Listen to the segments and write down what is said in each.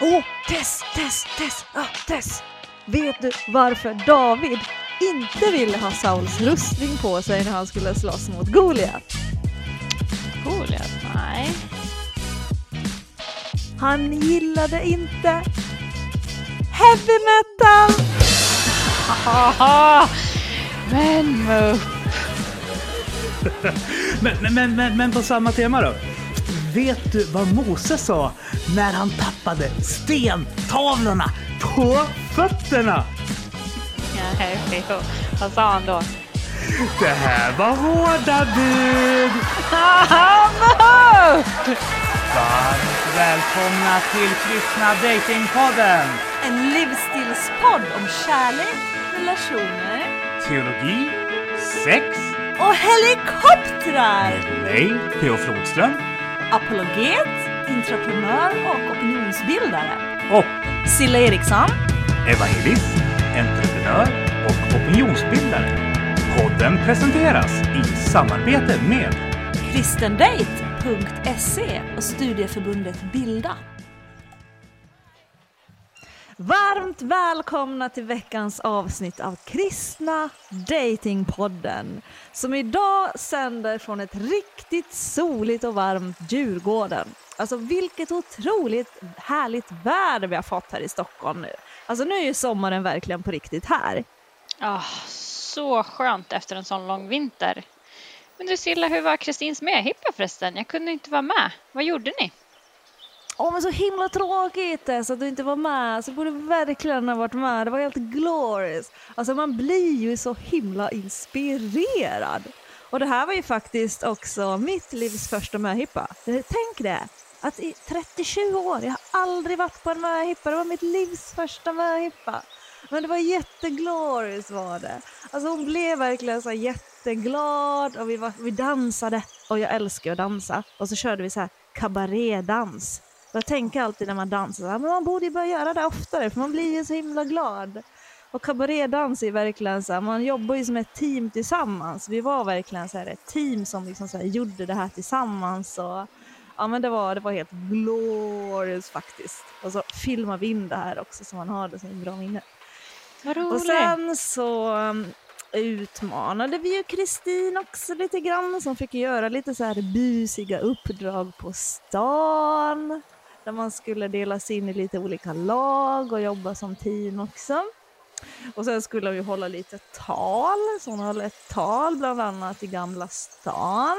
Åh, Tess, Tess, Tess, ah, Tess! Vet du varför David inte ville ha Sauls rustning på sig när han skulle slåss mot Goliat? Goliat? Nej. Han gillade inte heavy metal! Haha! Men Muff! Men, men, men, men, men på samma tema då. Vet du vad Mose sa när han tappade stentavlorna på fötterna? Nej. Vad sa han då? Det här var hårda bud! Varmt välkomna till Kristna Datingpodden! En livsstilspodd om kärlek, relationer Teologi, sex, och helikoptrar! med mig, P.O. Flodström Apologet, entreprenör och opinionsbildare. och Silla Eriksson. evangelist, entreprenör och opinionsbildare. Podden presenteras i samarbete med kristendate.se och studieförbundet Bilda. Varmt välkomna till veckans avsnitt av Kristna Datingpodden som idag sänder från ett riktigt soligt och varmt Djurgården. Alltså vilket otroligt härligt väder vi har fått här i Stockholm nu. Alltså nu är ju sommaren verkligen på riktigt här. Ah, så skönt efter en sån lång vinter. Men du Silla, hur var Kristins medhippa förresten? Jag kunde inte vara med. Vad gjorde ni? Åh men så himla tråkigt Tess att du inte var med. Så borde verkligen ha varit med. Det var helt glorious. Alltså man blir ju så himla inspirerad. Och det här var ju faktiskt också mitt livs första möhippa. Tänk det! Att i 37 år, jag har aldrig varit på en möhippa. Det var mitt livs första möhippa. Men det var jätteglorious var det. Alltså hon blev verkligen så jätteglad och vi, var, vi dansade. Och jag älskar att dansa. Och så körde vi så här kabarédans. Och jag tänker alltid när man dansar, så här, men man borde ju börja göra det oftare för man blir ju så himla glad. Och kabarédans är verkligen så här, man jobbar ju som ett team tillsammans. Vi var verkligen så här ett team som liksom så här gjorde det här tillsammans. Och, ja men det var, det var helt glorious faktiskt. Och så filmar vi in det här också så man har det som ett bra minne. Vad Och roligt! sen så um, utmanade vi ju Kristin också lite grann som fick göra lite så här busiga uppdrag på stan. Där man skulle delas in i lite olika lag och jobba som team också. Och sen skulle vi hålla lite tal, så hon höll ett tal bland annat i Gamla stan.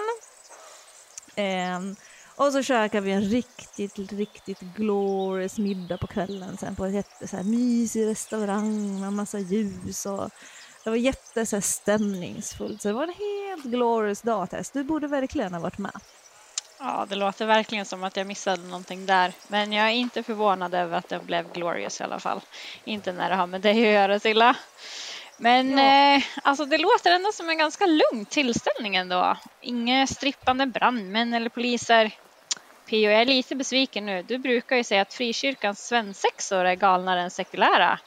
Ehm, och så käkade vi en riktigt, riktigt glorious middag på kvällen sen på en jätte så här, mysig restaurang med massa ljus och det var jätte så här, stämningsfullt. Så det var en helt glorious dag Tess. Du borde verkligen ha varit med. Ja, det låter verkligen som att jag missade någonting där. Men jag är inte förvånad över att det blev glorious i alla fall. Inte när det har med dig att göra Silla. Men Ja. eh, alltså det låter ändå som en ganska lugn tillställning ändå. Inga strippande brandmän eller poliser. Pio, jag är lite besviken nu. Du brukar ju säga att frikyrkans svensexor är galnare än sekulära.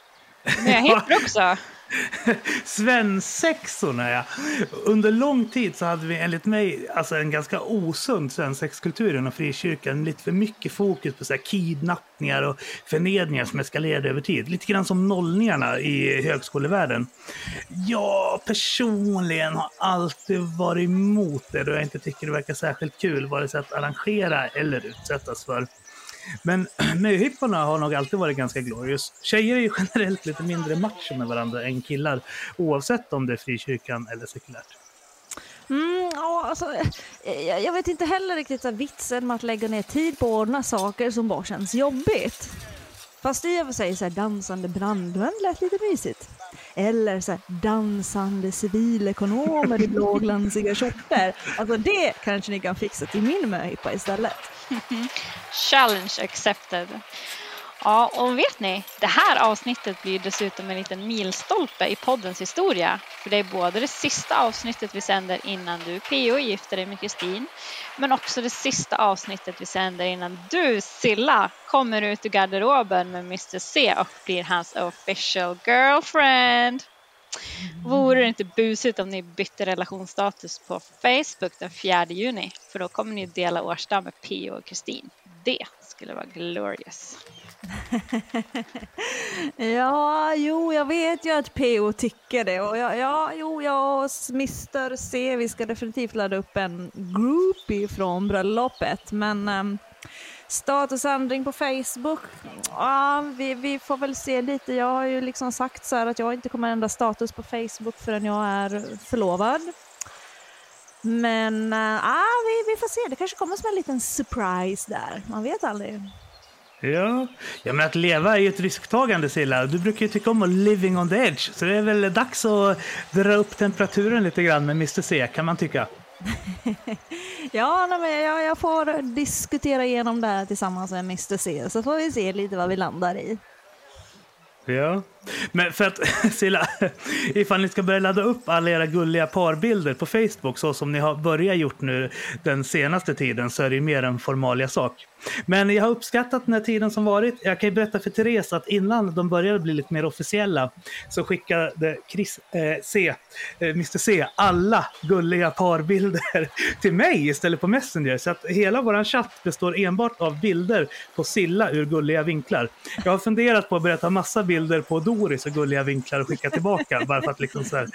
Men jag hittar också. Svensexorna, ja. Under lång tid så hade vi enligt mig alltså en ganska osund svensexkultur inom frikyrkan. Lite för mycket fokus på så här kidnappningar och förnedringar som eskalerade över tid. Lite grann som nollningarna i högskolevärlden. Jag personligen har alltid varit emot det då jag inte tycker det verkar särskilt kul vare sig att arrangera eller utsättas för. Men möhipporna har nog alltid varit ganska glorious. Tjejer är ju generellt lite mindre macho med varandra än killar, oavsett om det är frikyrkan eller sekulärt. Mm, ja, alltså, eh, jag, jag vet inte heller riktigt så vitsen med att lägga ner tid på att ordna saker som bara känns jobbigt. Fast i och för sig så här, dansande brandmän lät lite mysigt. Eller så här, dansande civilekonomer i blåglansiga skjortor. Alltså det kanske ni kan fixa till min möhippa istället. Challenge accepted. Ja, och vet ni, det här avsnittet blir dessutom en liten milstolpe i poddens historia. För det är både det sista avsnittet vi sänder innan du, P.O. gifter dig med Kristin, men också det sista avsnittet vi sänder innan du, Silla, kommer ut ur garderoben med Mr C och blir hans official girlfriend. Vore det inte busigt om ni bytte relationsstatus på Facebook den 4 juni? För då kommer ni dela årsdag med P.O. och Kristin. Det skulle vara glorious. ja, jo, jag vet ju att PO tycker det. Och ja, ja, jo, jag och Mr C, vi ska definitivt ladda upp en groupie från bröllopet. Men um, statusändring på Facebook, ja, vi, vi får väl se lite. Jag har ju liksom sagt så här att jag inte kommer ändra status på Facebook förrän jag är förlovad. Men uh, vi, vi får se, det kanske kommer som en liten surprise där. Man vet aldrig. Ja. ja, men att leva är ju ett risktagande Silla. Du brukar ju tycka om att living on the edge. Så det är väl dags att dra upp temperaturen lite grann med Mr C, kan man tycka. ja, nej, men jag, jag får diskutera igenom det här tillsammans med Mr C, så får vi se lite vad vi landar i. Ja, men för att Silla, ifall ni ska börja ladda upp alla era gulliga parbilder på Facebook så som ni har börjat gjort nu den senaste tiden så är det ju mer en formalia sak. Men jag har uppskattat den här tiden som varit. Jag kan ju berätta för Therese att innan de började bli lite mer officiella så skickade Chris eh, C, eh, Mr C alla gulliga parbilder till mig istället på Messenger. Så att hela vår chatt består enbart av bilder på Silla ur gulliga vinklar. Jag har funderat på att börja ta massa bilder på Doris och gulliga vinklar och skicka tillbaka bara för att liksom så här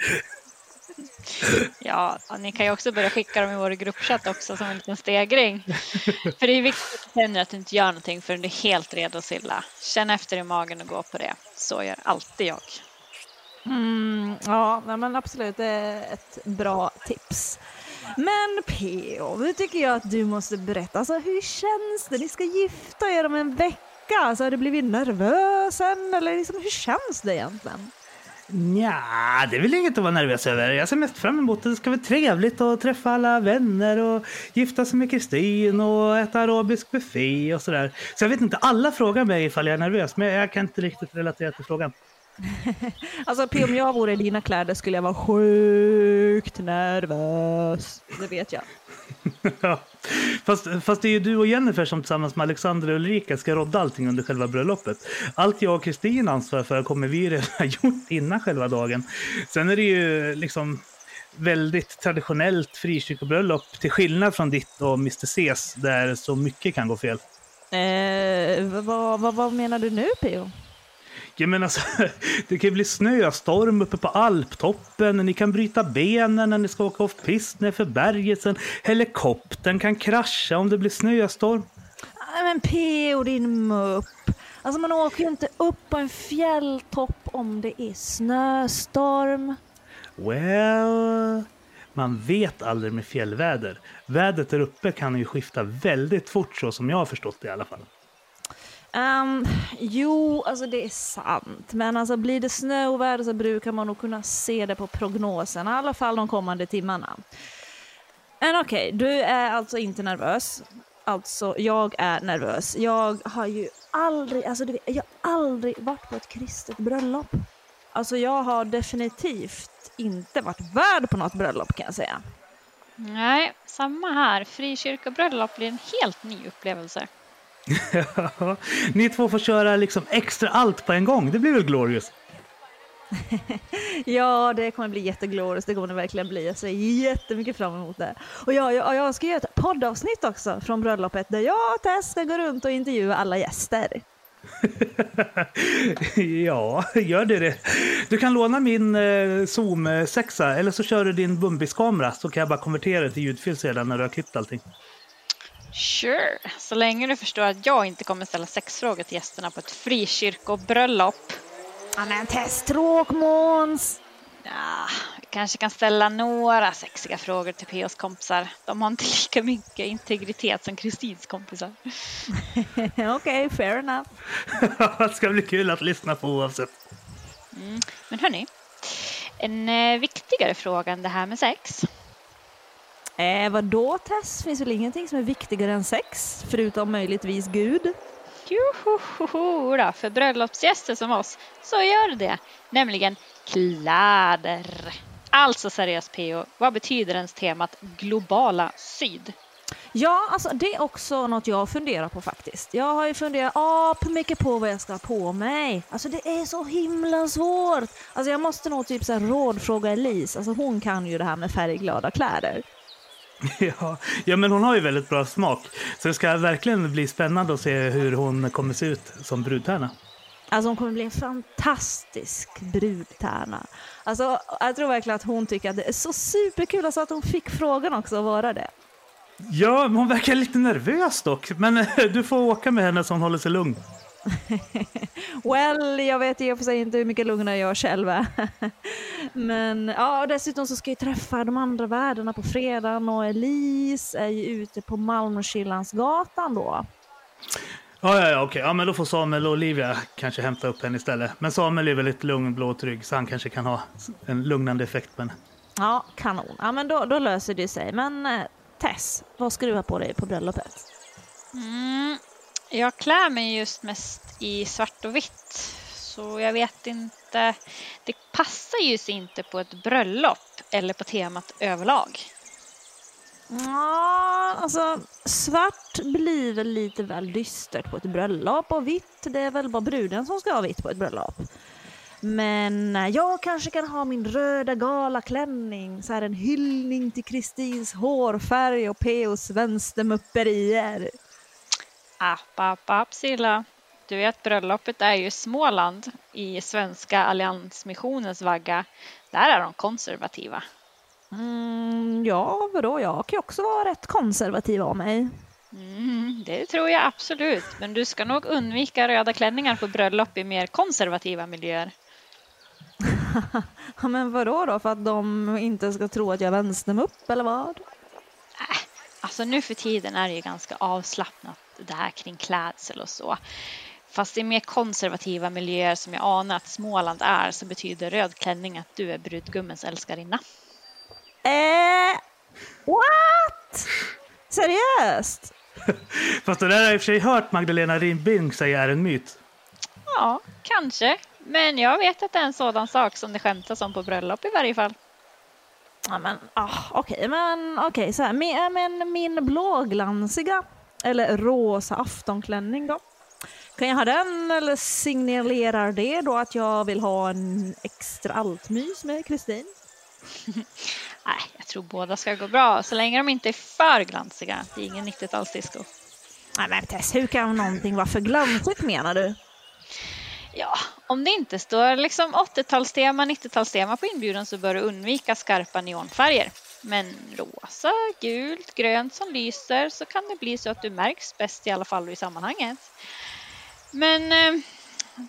Ja, ni kan ju också börja skicka dem i vår gruppchatt också som en liten stegring. För det är viktigt att du känner att du inte gör någonting förrän du är helt redo Silla. Känn efter i magen och gå på det. Så gör alltid jag. Mm, ja, men absolut, det är ett bra tips. Men P.O. nu tycker jag att du måste berätta, alltså, hur känns det? Ni ska gifta er om en vecka. Alltså, har du blivit nervös än? Eller liksom, hur känns det egentligen? Ja, det är väl inget att vara nervös över. Jag ser mest fram emot det. Det ska bli trevligt att träffa alla vänner och gifta sig med Kristin och äta arabisk buffé och sådär. Så jag vet inte, alla frågar mig ifall jag är nervös, men jag kan inte riktigt relatera till frågan. alltså P, om jag vore i dina kläder skulle jag vara sjukt nervös. Det vet jag. fast, fast det är ju du och Jennifer som tillsammans med Alexander och Ulrika ska rodda allting under själva bröllopet. Allt jag och Kristin ansvarar för kommer vi redan ha gjort innan själva dagen. Sen är det ju liksom väldigt traditionellt frikyrkobröllop till skillnad från ditt och Mr Cs där så mycket kan gå fel. Eh, vad, vad, vad menar du nu Pio? Ja, men alltså, det kan ju bli snöstorm uppe på alptoppen, ni kan bryta benen när ni ska åka off-pist för berget, sen helikoptern kan krascha om det blir snöstorm. Men P.O. din mupp. Alltså man åker ju inte upp på en fjälltopp om det är snöstorm. Well, man vet aldrig med fjällväder. Vädret där uppe kan ju skifta väldigt fort så som jag har förstått det i alla fall. Um, jo, alltså det är sant. Men alltså blir det snöoväder så brukar man nog kunna se det på prognosen, i alla fall de kommande timmarna. Men okej, okay, du är alltså inte nervös. Alltså, jag är nervös. Jag har ju aldrig, alltså du vet, jag har aldrig varit på ett kristet bröllop. Alltså jag har definitivt inte varit värd på något bröllop kan jag säga. Nej, samma här. Frikyrkobröllop blir en helt ny upplevelse. Ni två får köra liksom extra allt på en gång. Det blir väl glorious? ja, det kommer bli jätteglorious. Det kommer det verkligen bli. Jag ser jättemycket fram emot det. Och jag, jag, jag ska göra ett poddavsnitt också från bröllopet där jag och Tess ska gå runt och intervjua alla gäster. ja, gör det det. Du kan låna min eh, Zoom 6 eller så kör du din Bumbis-kamera så kan jag bara konvertera det till ljudfil sedan när du har klippt allting. Sure, så länge du förstår att jag inte kommer ställa sexfrågor till gästerna på ett frikyrkobröllop. Ja men test tråk Måns! Ja, vi kanske kan ställa några sexiga frågor till P.O.s kompisar. De har inte lika mycket integritet som Kristins kompisar. Okej, okay, fair enough. det ska bli kul att lyssna på oavsett. Mm. Men hörni, en eh, viktigare fråga än det här med sex. Eh, vadå Tess? Finns väl ingenting som är viktigare än sex? Förutom möjligtvis Gud? Johoho, för bröllopsgäster som oss så gör det. Nämligen kläder. Alltså seriöst PO, vad betyder ens temat globala syd? Ja, alltså det är också något jag funderar på faktiskt. Jag har ju funderat ap mycket på vad jag ska ha på mig. Alltså det är så himla svårt. Alltså jag måste nog typ så här rådfråga Elise, alltså hon kan ju det här med färgglada kläder. Ja, ja, men hon har ju väldigt bra smak. Så det ska verkligen bli spännande att se hur hon kommer se ut som brudtärna. Alltså hon kommer bli en fantastisk brudtärna. Alltså, jag tror verkligen att hon tycker att det är så superkul alltså att hon fick frågan också att vara det. Ja, hon verkar lite nervös dock. Men du får åka med henne så hon håller sig lugn. well, jag vet i och för sig inte hur mycket lugnare jag själv är. Men ja, dessutom så ska jag träffa de andra värdarna på fredagen och Elise är ju ute på Malmökillansgatan då. Ja, ja, ja, okej. Ja, men då får Samuel och Olivia kanske hämta upp henne istället. Men Samuel är väldigt lugn, blå och trygg, så han kanske kan ha en lugnande effekt på henne. Ja, kanon. Ja, men då, då löser det sig. Men eh, Tess, vad ska du ha på dig på bröllopet? Mm, jag klär mig just mest i svart och vitt. Så jag vet inte. Det passar ju sig inte på ett bröllop eller på temat överlag. Ja, alltså svart blir väl lite väl dystert på ett bröllop och vitt det är väl bara bruden som ska ha vitt på ett bröllop. Men eh, jag kanske kan ha min röda galaklänning, så här en hyllning till Kristins hårfärg och P.O.s vänstermupperier. App, app, app Silla. Du vet bröllopet är ju Småland i Svenska Alliansmissionens vagga. Där är de konservativa. Mm, ja, vadå? Jag kan ju också vara rätt konservativ av mig. Mm, det tror jag absolut. Men du ska nog undvika röda klänningar på bröllop i mer konservativa miljöer. men vadå då? För att de inte ska tro att jag är vänstermupp eller vad? Äh, alltså nu för tiden är det ju ganska avslappnat det här kring klädsel och så. Fast i mer konservativa miljöer som jag anar att Småland är så betyder röd klänning att du är brudgummens älskarinna. Eh, what? Seriöst? Fast det där har jag i och för sig hört Magdalena Rimbing säga är en myt. Ja, kanske. Men jag vet att det är en sådan sak som det skämtas om på bröllop i varje fall. Ja, men ah, okej, okay, men okej, okay, så här. Min, men min blåglansiga eller rosa aftonklänning då? Kan jag ha den eller signalerar det då att jag vill ha en extra altmys med Kristin? Nej, jag tror båda ska gå bra så länge de inte är för glansiga. Det är ingen 90-talsdisco. Nej men Tess, hur kan någonting vara för glansigt menar du? Ja, om det inte står liksom 80-talstema, 90-talstema på inbjudan så bör du undvika skarpa neonfärger. Men rosa, gult, grönt som lyser så kan det bli så att du märks bäst i alla fall i sammanhanget. Men eh,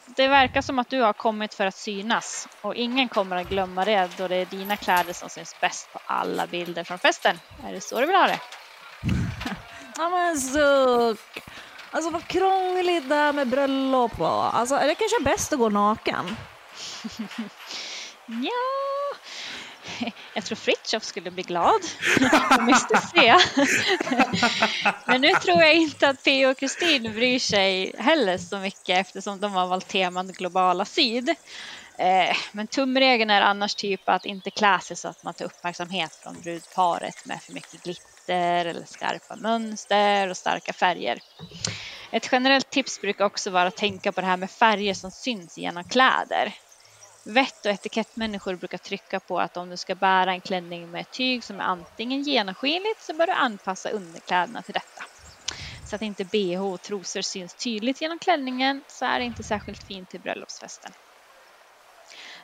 det verkar som att du har kommit för att synas och ingen kommer att glömma det då det är dina kläder som syns bäst på alla bilder från festen. Är det så du vill ha det? ja men suck! Alltså vad krångligt det här med bröllop var. Alltså är det kanske bäst att gå naken? ja, jag tror Fritiof skulle bli glad om Mr Men nu tror jag inte att P och Kristin bryr sig heller så mycket eftersom de har valt temat globala syd. Eh, men tumregeln är annars typ att inte klä sig så att man tar uppmärksamhet från brudparet med för mycket glitter eller skarpa mönster och starka färger. Ett generellt tips brukar också vara att tänka på det här med färger som syns genom kläder. Vett och etikettmänniskor brukar trycka på att om du ska bära en klänning med ett tyg som är antingen genomskinligt så bör du anpassa underkläderna till detta. Så att inte bh och trosor syns tydligt genom klänningen så är det inte särskilt fint till bröllopsfesten.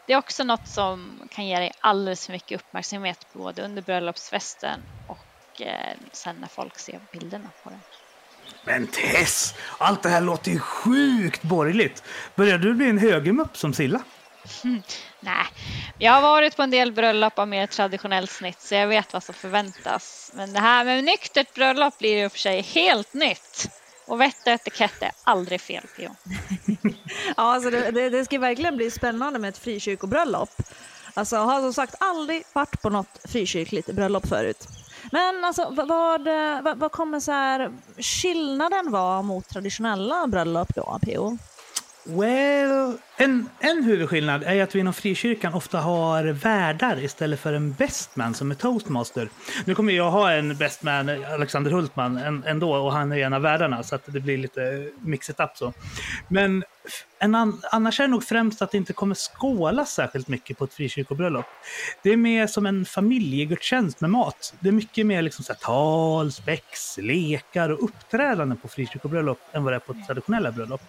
Det är också något som kan ge dig alldeles för mycket uppmärksamhet både under bröllopsfesten och eh, sen när folk ser bilderna på den. Men Tess, allt det här låter ju sjukt borgerligt. Börjar du bli en högermupp som Silla? Mm, nej, jag har varit på en del bröllop av mer traditionellt snitt så jag vet vad som förväntas. Men det här med nyktert bröllop blir ju för sig helt nytt. Och vett och etikett är aldrig fel, Pio. ja, alltså det, det, det, ska verkligen bli spännande med ett frikyrkobröllop. Alltså, jag har som sagt aldrig varit på något frikyrkligt bröllop förut. Men alltså, vad, eh, vad, vad kommer så här, skillnaden vara mot traditionella bröllop då, Pio? Well, en, en huvudskillnad är att vi inom frikyrkan ofta har värdar istället för en bestman som är toastmaster. Nu kommer jag ha en bestman, Alexander Hultman, ändå och han är en av värdarna så att det blir lite mixet up så. Men en an, annars är det nog främst att det inte kommer skålas särskilt mycket på ett frikyrkobröllop. Det är mer som en familjegudstjänst med mat. Det är mycket mer liksom så här, tal, spex, lekar och uppträdanden på frikyrkobröllop än vad det är på traditionella bröllop.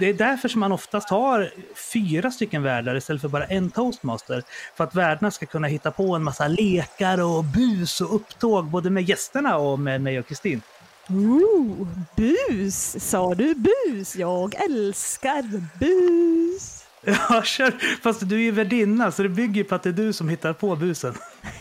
Det är därför som man oftast har fyra stycken värdar istället för bara en toastmaster. För att värdarna ska kunna hitta på en massa lekar och bus och upptåg både med gästerna och med mig och Kristin. Ooh, bus! Sa du bus? Jag älskar bus! Ja, kör. Fast du är ju värdinna så det bygger på att det är du som hittar på busen.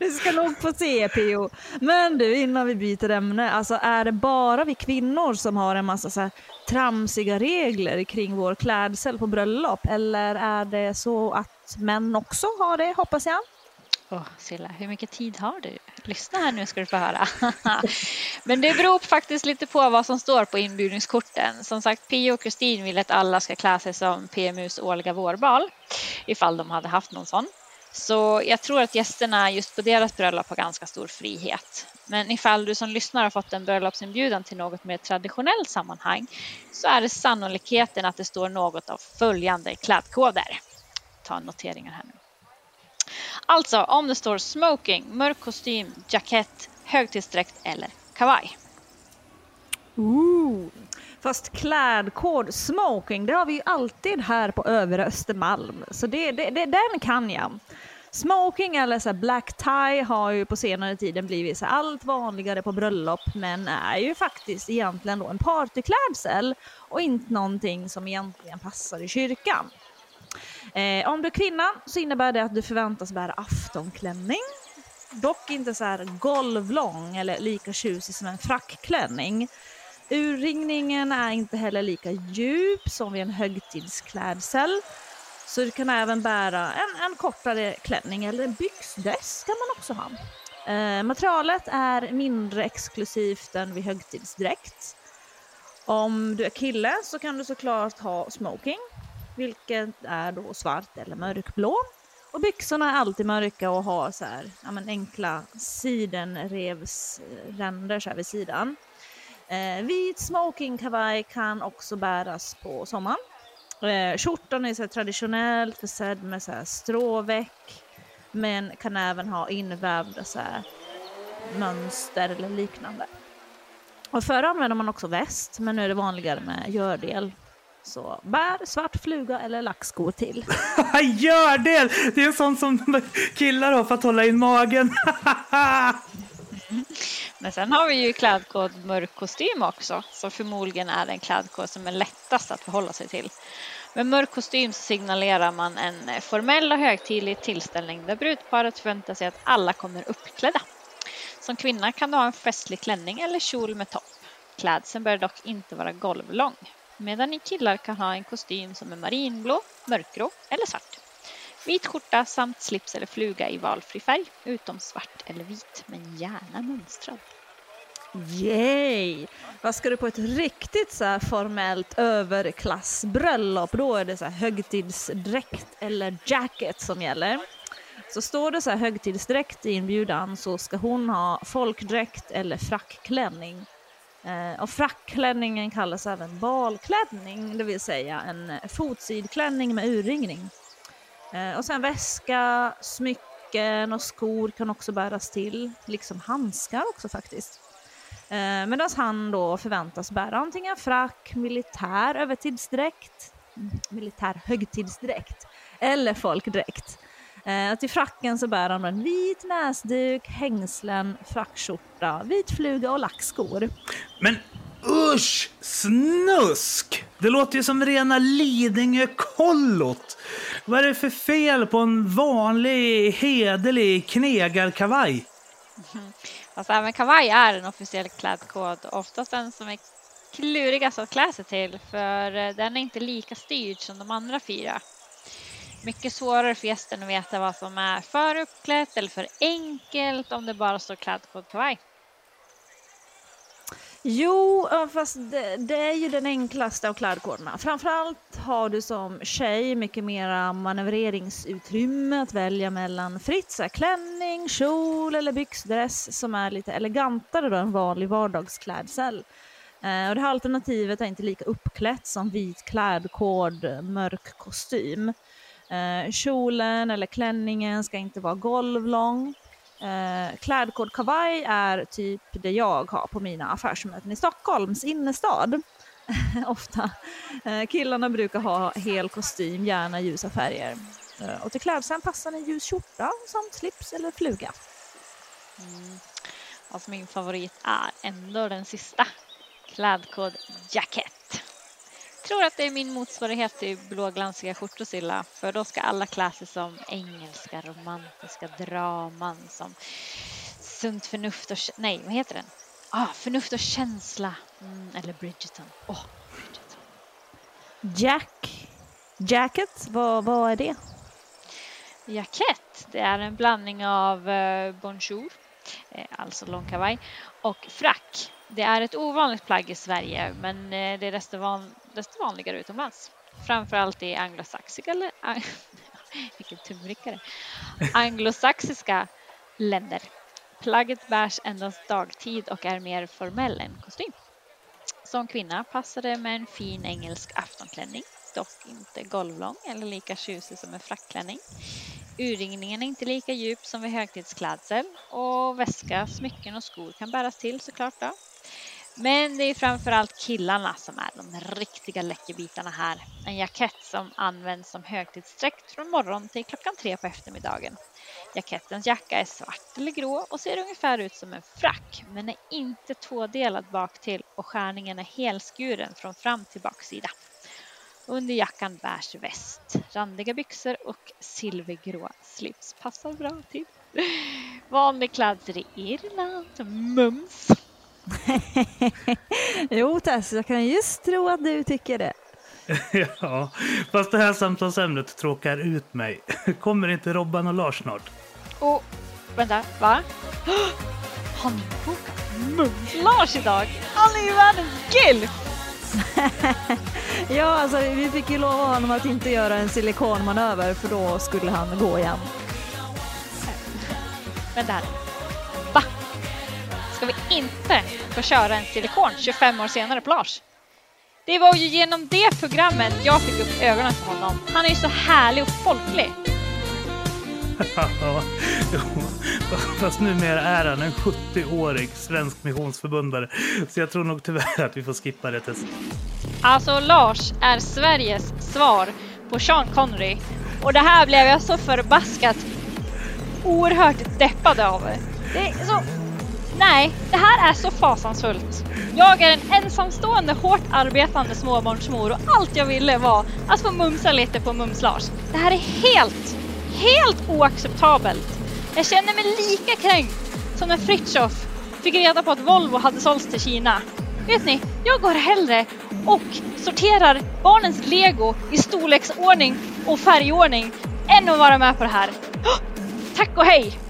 du ska nog få se Pio. Men du, innan vi byter ämne, alltså är det bara vi kvinnor som har en massa så här tramsiga regler kring vår klädsel på bröllop? Eller är det så att män också har det, hoppas jag? Oh, Silla, hur mycket tid har du? Lyssna här nu ska du få höra. Men det beror faktiskt lite på vad som står på inbjudningskorten. Som sagt, Pia och Kristin vill att alla ska klä sig som PMUs årliga vårbal, ifall de hade haft någon sån. Så jag tror att gästerna just på deras bröllop har ganska stor frihet. Men ifall du som lyssnar har fått en bröllopsinbjudan till något mer traditionellt sammanhang så är det sannolikheten att det står något av följande klädkoder. Ta noteringar här nu. Alltså om det står smoking, mörk kostym, jackett, högtidsdräkt eller kavaj. Ooh. Fast klädkod smoking, det har vi ju alltid här på övre Östermalm. Så det, det, det, den kan jag. Smoking eller så black tie har ju på senare tiden blivit så allt vanligare på bröllop men är ju faktiskt egentligen då en partyklädsel och inte någonting som egentligen passar i kyrkan. Eh, om du är kvinna så innebär det att du förväntas bära aftonklänning. Dock inte så här golvlång eller lika tjusig som en frackklänning. Urringningen är inte heller lika djup som vid en högtidsklädsel. Så du kan även bära en, en kortare klänning eller en byxdress kan man också ha. Eh, materialet är mindre exklusivt än vid högtidsdräkt. Om du är kille så kan du såklart ha smoking vilket är då svart eller mörkblå. Och byxorna är alltid mörka och har så här, ja, men enkla sidenrevsränder så här vid sidan. Eh, vit smokingkavaj kan också bäras på sommaren. Eh, skjortan är så traditionellt försedd med så här stråväck men kan även ha invävda så här mönster eller liknande. Och förr använde man också väst men nu är det vanligare med gördel så bär, svart fluga eller lackskor till. Gör det! Det är sånt som killar har för att hålla in magen. Men sen har vi ju klädkod mörk kostym också, som förmodligen är den klädkod som är lättast att förhålla sig till. Med mörk kostym signalerar man en formell och högtidlig tillställning där brudparet förväntar sig att alla kommer uppklädda. Som kvinna kan du ha en festlig klänning eller kjol med topp. Klädseln bör dock inte vara golvlång medan ni killar kan ha en kostym som är marinblå, mörkgrå eller svart. Vit skjorta samt slips eller fluga i valfri färg, utom svart eller vit, men gärna mönstrad. Yay! Vad ska du på ett riktigt så formellt överklassbröllop, då är det så här högtidsdräkt eller jacket som gäller. Så står det så här högtidsdräkt i inbjudan så ska hon ha folkdräkt eller frackklänning. Eh, och frackklänningen kallas även balklänning, det vill säga en fotsidklänning med urringning. Eh, och sen väska, smycken och skor kan också bäras till, liksom handskar också faktiskt. Eh, Medan han då förväntas bära antingen frack, militär övertidsdräkt, militär högtidsdräkt eller folkdräkt. Eh, till fracken så bär han en vit näsduk, hängslen, frackskjorta, vit fluga och lackskor. Men usch! Snusk! Det låter ju som rena Lidingö-kollot. Vad är det för fel på en vanlig hederlig knegarkavaj? Alltså, även kavaj är en officiell klädkod, oftast den som är klurigast att klä sig till för den är inte lika styrd som de andra fyra. Mycket svårare för gästen att veta vad som är för uppklätt eller för enkelt om det bara står klädkod på kavaj. Jo, fast det, det, är ju den enklaste av klädkoderna. Framförallt har du som tjej mycket mera manövreringsutrymme att välja mellan fritt så här, klänning, kjol eller byxdress som är lite elegantare då än vanlig vardagsklädsel. Eh, och det här alternativet är inte lika uppklätt som vit klädkod, mörk kostym. Eh, kjolen eller klänningen ska inte vara golvlång. Eh, klädkod kavaj är typ det jag har på mina affärsmöten i Stockholms innerstad. Ofta. Eh, killarna brukar ha hel kostym, gärna ljusa färger. Eh, och till klädseln passar en ljus skjorta samt slips eller fluga. Mm. Alltså min favorit är ändå den sista. Klädkod jacket tror att det är min motsvarighet till blåglansiga skjortosilla. För då ska alla klä sig som engelska romantiska draman som sunt förnuft och... Nej, vad heter den? Ah, förnuft och känsla. Mm, eller Bridgerton. Oh, Bridgerton. Jack. Jacket, vad, vad är det? Jacket, det är en blandning av eh, bonjour, eh, alltså långkavaj, och frack. Det är ett ovanligt plagg i Sverige, men eh, det är desto, van, desto vanligare utomlands. Framförallt i anglosaxiska, vilken tungvrickare, anglosaxiska länder. Plagget bärs endast dagtid och är mer formell än kostym. Som kvinna passar det med en fin engelsk aftonklänning, dock inte golvlång eller lika tjusig som en frackklänning. Urringningen är inte lika djup som vid högtidsklädsel och väska, smycken och skor kan bäras till såklart. Då. Men det är framförallt killarna som är de riktiga läckerbitarna här. En jackett som används som högtidsdräkt från morgon till klockan tre på eftermiddagen. Jackettens jacka är svart eller grå och ser ungefär ut som en frack men är inte tvådelad bak till och skärningen är helskuren från fram till baksida. Under jackan bärs väst, randiga byxor och silvergrå slips passar bra till. Vanlig klädsel i Irland, mums. jo Tess, jag kan just tro att du tycker det. ja, fast det här samtalsämnet tråkar ut mig. Kommer inte Robban och Lars snart? Och vänta, va? Har ni bokat Mums-Lars idag? Han är ju världens gilf! ja, alltså vi fick ju lova honom att inte göra en silikonmanöver för då skulle han gå igen. Vänta här. Inte få köra en silikon 25 år senare på Lars? Det var ju genom det programmet jag fick upp ögonen för honom. Han är ju så härlig och folklig. Fast numera är han en 70-årig svensk missionsförbundare. Så jag tror nog tyvärr att vi får skippa det testet. Alltså Lars är Sveriges svar på Sean Connery. Och det här blev jag så förbaskat oerhört deppad av. Det är så... Nej, det här är så fasansfullt. Jag är en ensamstående, hårt arbetande småbarnsmor och allt jag ville var att få mumsa lite på Mums-Lars. Det här är helt helt oacceptabelt. Jag känner mig lika kränkt som när Fritjof fick reda på att Volvo hade sålts till Kina. Vet ni, jag går hellre och sorterar barnens lego i storleksordning och färgordning än att vara med på det här. Oh, tack och hej!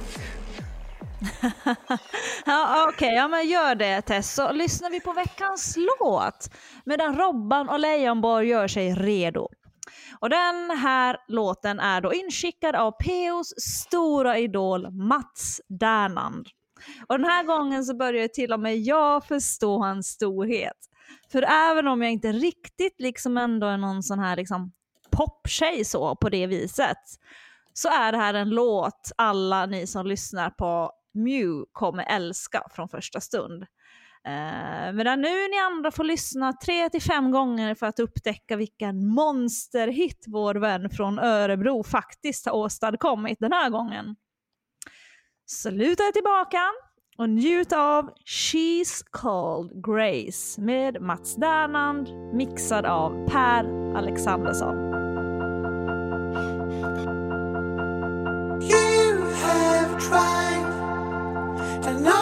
ja, Okej, okay, ja, men gör det Tess. Så lyssnar vi på veckans låt medan Robban och Leijonborg gör sig redo. Och den här låten är då inskickad av Peos stora idol Mats Dernand. Och den här gången så börjar till och med jag förstå hans storhet. För även om jag inte riktigt liksom ändå är någon sån här liksom poptjej så på det viset, så är det här en låt alla ni som lyssnar på Mew kommer älska från första stund. Eh, medan nu ni andra får lyssna tre till fem gånger för att upptäcka vilken monsterhit vår vän från Örebro faktiskt har åstadkommit den här gången. Så luta er tillbaka och njut av She's Called Grace med Mats Dernand mixad av Per Alexandersson. And all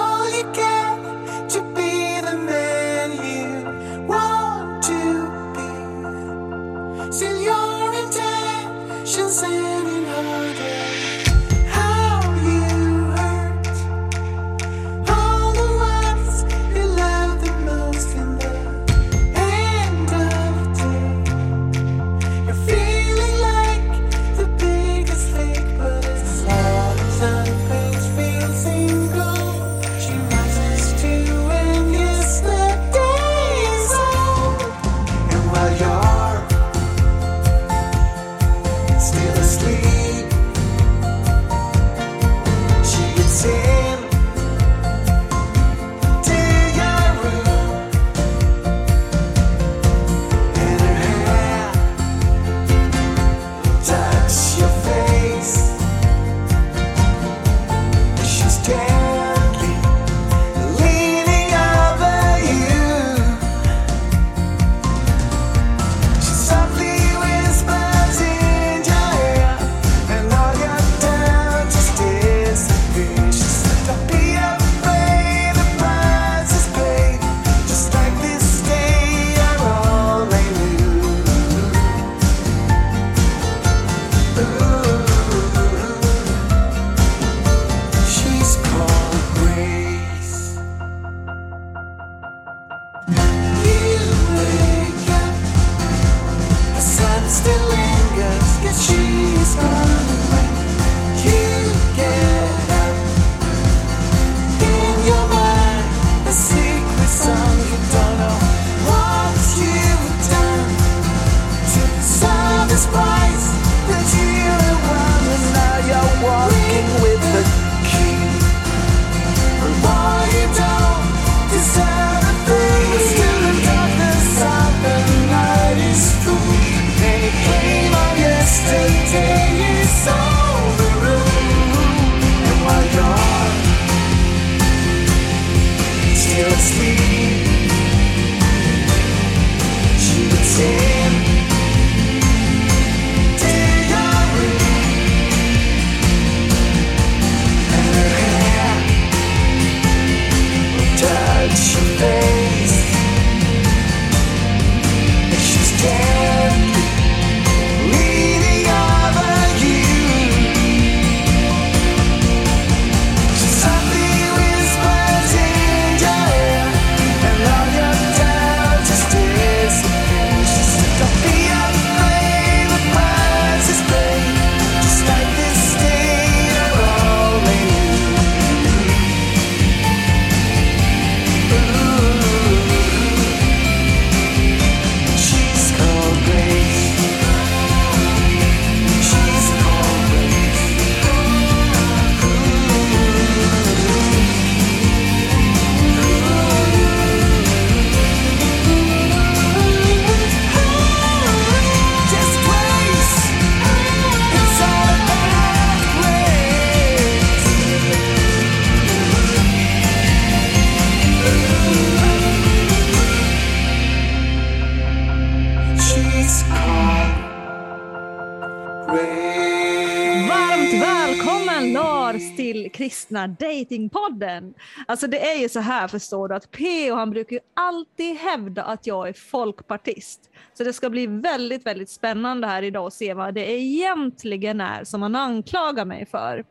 kristna datingpodden. Alltså det är ju så här förstår du att P.O. han brukar ju alltid hävda att jag är folkpartist. Så det ska bli väldigt, väldigt spännande här idag att se vad det egentligen är som han anklagar mig för.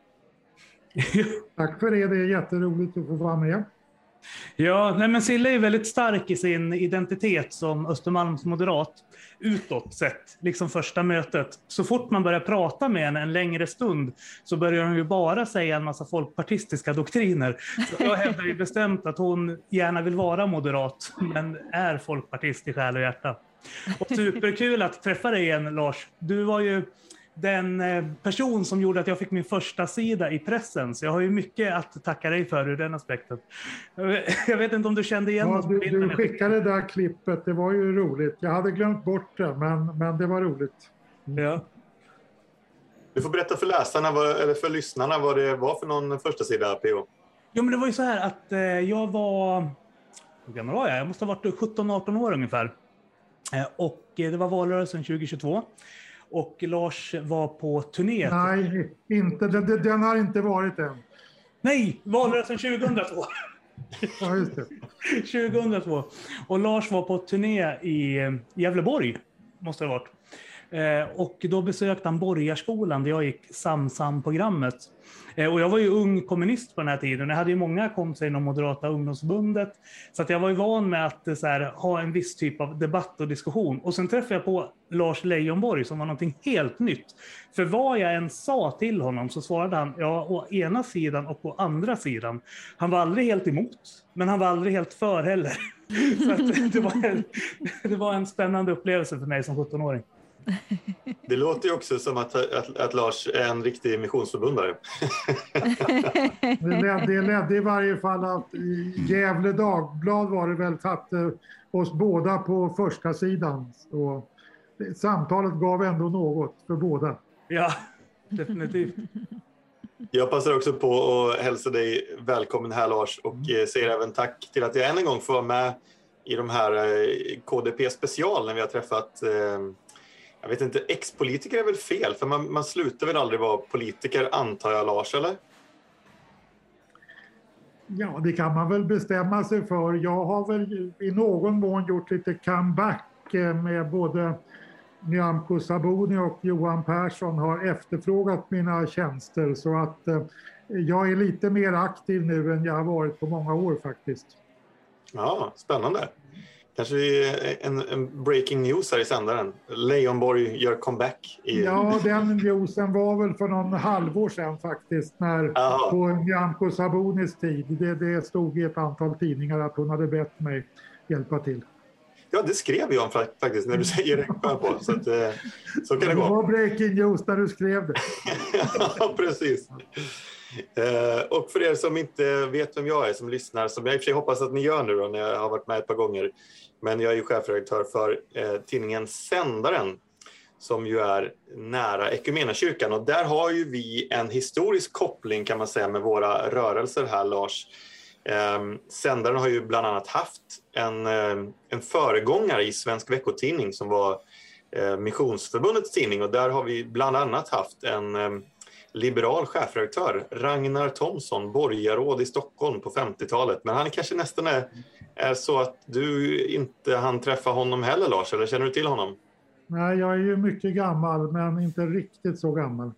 Tack för det, det är jätteroligt att få vara med. Ja, nej men Sille är väldigt stark i sin identitet som Östermalms moderat utåt sett, liksom första mötet. Så fort man börjar prata med henne en längre stund så börjar hon ju bara säga en massa folkpartistiska doktriner. Så jag hävdar ju bestämt att hon gärna vill vara moderat, men är folkpartist i själ och hjärta. Och superkul att träffa dig igen Lars. Du var ju den eh, person som gjorde att jag fick min första sida i pressen. Så jag har ju mycket att tacka dig för ur den aspekten. Jag vet inte om du kände igen ja, du, du skickade det där klippet, det var ju roligt. Jag hade glömt bort det, men, men det var roligt. Ja. Du får berätta för läsarna, eller för lyssnarna, vad det var för någon första sida PO. Jo, men det var ju så här att eh, jag var... Hur gammal var jag? Jag måste ha varit 17-18 år ungefär. Eh, och det var valrörelsen 2022 och Lars var på turné. Nej, inte, den, den har inte varit än. Nej, valrörelsen 2002. ja, just det. 2002. Och Lars var på turné i Gävleborg, måste det ha varit. Eh, och då besökte han Borgarskolan där jag gick Samsam-programmet. Eh, och jag var ju ung kommunist på den här tiden. Jag hade ju många kompisar inom Moderata ungdomsförbundet. Så att jag var ju van med att eh, så här, ha en viss typ av debatt och diskussion. Och sen träffade jag på Lars Leijonborg som var någonting helt nytt. För vad jag än sa till honom så svarade han ja, å ena sidan och å andra sidan. Han var aldrig helt emot, men han var aldrig helt för heller. Så det, var en, det var en spännande upplevelse för mig som 17-åring. Det låter ju också som att, att, att Lars är en riktig missionsförbundare. det, ledde, det ledde i varje fall att Gävle Dagblad var det väl satte oss båda på första sidan. Och samtalet gav ändå något för båda. Ja, definitivt. Jag passar också på att hälsa dig välkommen här Lars och mm. säger även tack till att jag än en gång får vara med i de här eh, KDP special när vi har träffat eh, jag vet inte, ex-politiker är väl fel? För man, man slutar väl aldrig vara politiker, antar jag, Lars, eller? Ja, det kan man väl bestämma sig för. Jag har väl i någon mån gjort lite comeback eh, med både Nyamko Sabuni och Johan Persson har efterfrågat mina tjänster så att eh, jag är lite mer aktiv nu än jag har varit på många år faktiskt. Ja, spännande. Kanske en, en breaking news här i sändaren. Leijonborg gör comeback. I... Ja, den newsen var väl för någon halvår sedan faktiskt, när, på Nyamko Sabonis tid. Det, det stod i ett antal tidningar att hon hade bett mig hjälpa till. Ja, det skrev jag faktiskt när du säger det. På, så, att, eh, så kan det gå. Det var breaking news när du skrev det. ja, precis. Eh, och för er som inte vet vem jag är som lyssnar, som jag i och för sig hoppas att ni gör nu då, när jag har varit med ett par gånger. Men jag är ju chefredaktör för eh, tidningen Sändaren som ju är nära Equmeniakyrkan och där har ju vi en historisk koppling kan man säga med våra rörelser här Lars. Eh, Sändaren har ju bland annat haft en, eh, en föregångare i Svensk veckotidning som var eh, Missionsförbundets tidning och där har vi bland annat haft en eh, liberal chefredaktör, Ragnar Thomsson, borgarråd i Stockholm på 50-talet. Men han kanske nästan är, är så att du inte hann träffa honom heller Lars, eller känner du till honom? Nej, jag är ju mycket gammal, men inte riktigt så gammal.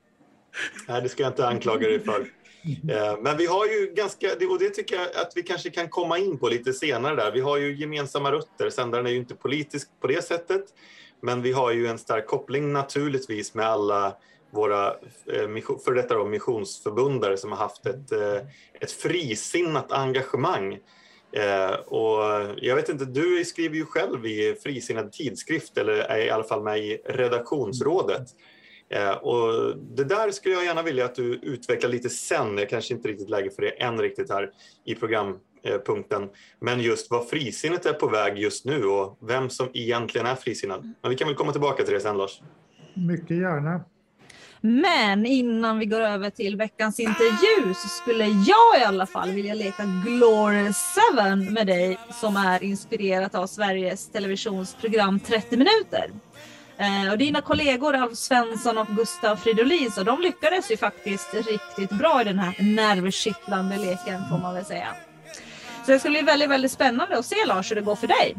Nej, det ska jag inte anklaga dig för. Eh, men vi har ju ganska, och det tycker jag att vi kanske kan komma in på lite senare där. Vi har ju gemensamma rötter. Sändaren är ju inte politisk på det sättet, men vi har ju en stark koppling naturligtvis med alla våra eh, för detta då, missionsförbundare som har haft ett, eh, ett frisinnat engagemang. Eh, och jag vet inte, du skriver ju själv i Frisinnad tidskrift eller är i alla fall med i redaktionsrådet. Och det där skulle jag gärna vilja att du utvecklar lite sen. Det kanske inte riktigt läge för det än riktigt här i programpunkten. Men just vad frisinnet är på väg just nu och vem som egentligen är frisinnad. Men vi kan väl komma tillbaka till det sen Lars. Mycket gärna. Men innan vi går över till veckans intervju så skulle jag i alla fall vilja leka Glory 7 med dig som är inspirerat av Sveriges Televisions program 30 minuter. Eh, och dina kollegor Alf Svensson och Gustav Fridolin så de lyckades ju faktiskt riktigt bra i den här nervkittlande leken får man väl säga. Så det ska bli väldigt, väldigt spännande att se Lars hur det går för dig.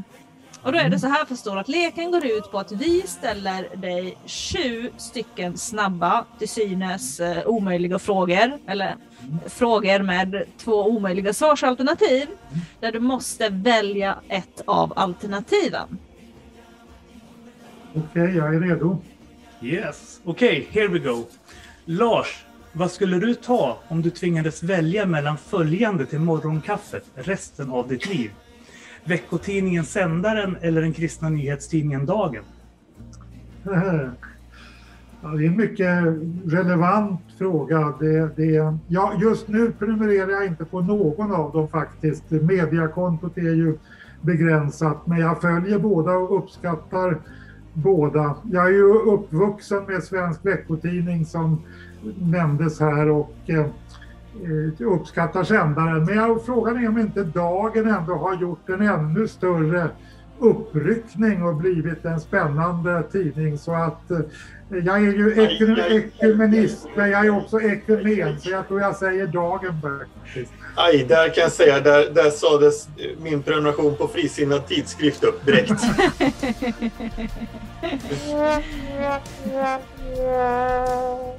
Och då är det så här förstår att leken går ut på att vi ställer dig 20 stycken snabba, till synes uh, omöjliga frågor. Eller frågor med två omöjliga svarsalternativ. Där du måste välja ett av alternativen. Okej, okay, jag är redo. Yes, okej, okay, here we go. Lars, vad skulle du ta om du tvingades välja mellan följande till morgonkaffet resten av ditt liv? Veckotidningen Sändaren eller den kristna nyhetstidningen Dagen? Ja, det är en mycket relevant fråga. Det, det, ja, just nu prenumererar jag inte på någon av dem faktiskt. Mediakontot är ju begränsat men jag följer båda och uppskattar båda. Jag är ju uppvuxen med Svensk veckotidning som nämndes här och eh, uppskattar sändaren. Men jag, frågan är om inte Dagen ändå har gjort en ännu större uppryckning och blivit en spännande tidning. Så att eh, jag är ju ekumenist, men jag är också ekumen, så jag tror jag säger Dagen faktiskt. Aj, där kan jag säga, där, där sades min prenumeration på Frisinnad tidskrift upp direkt.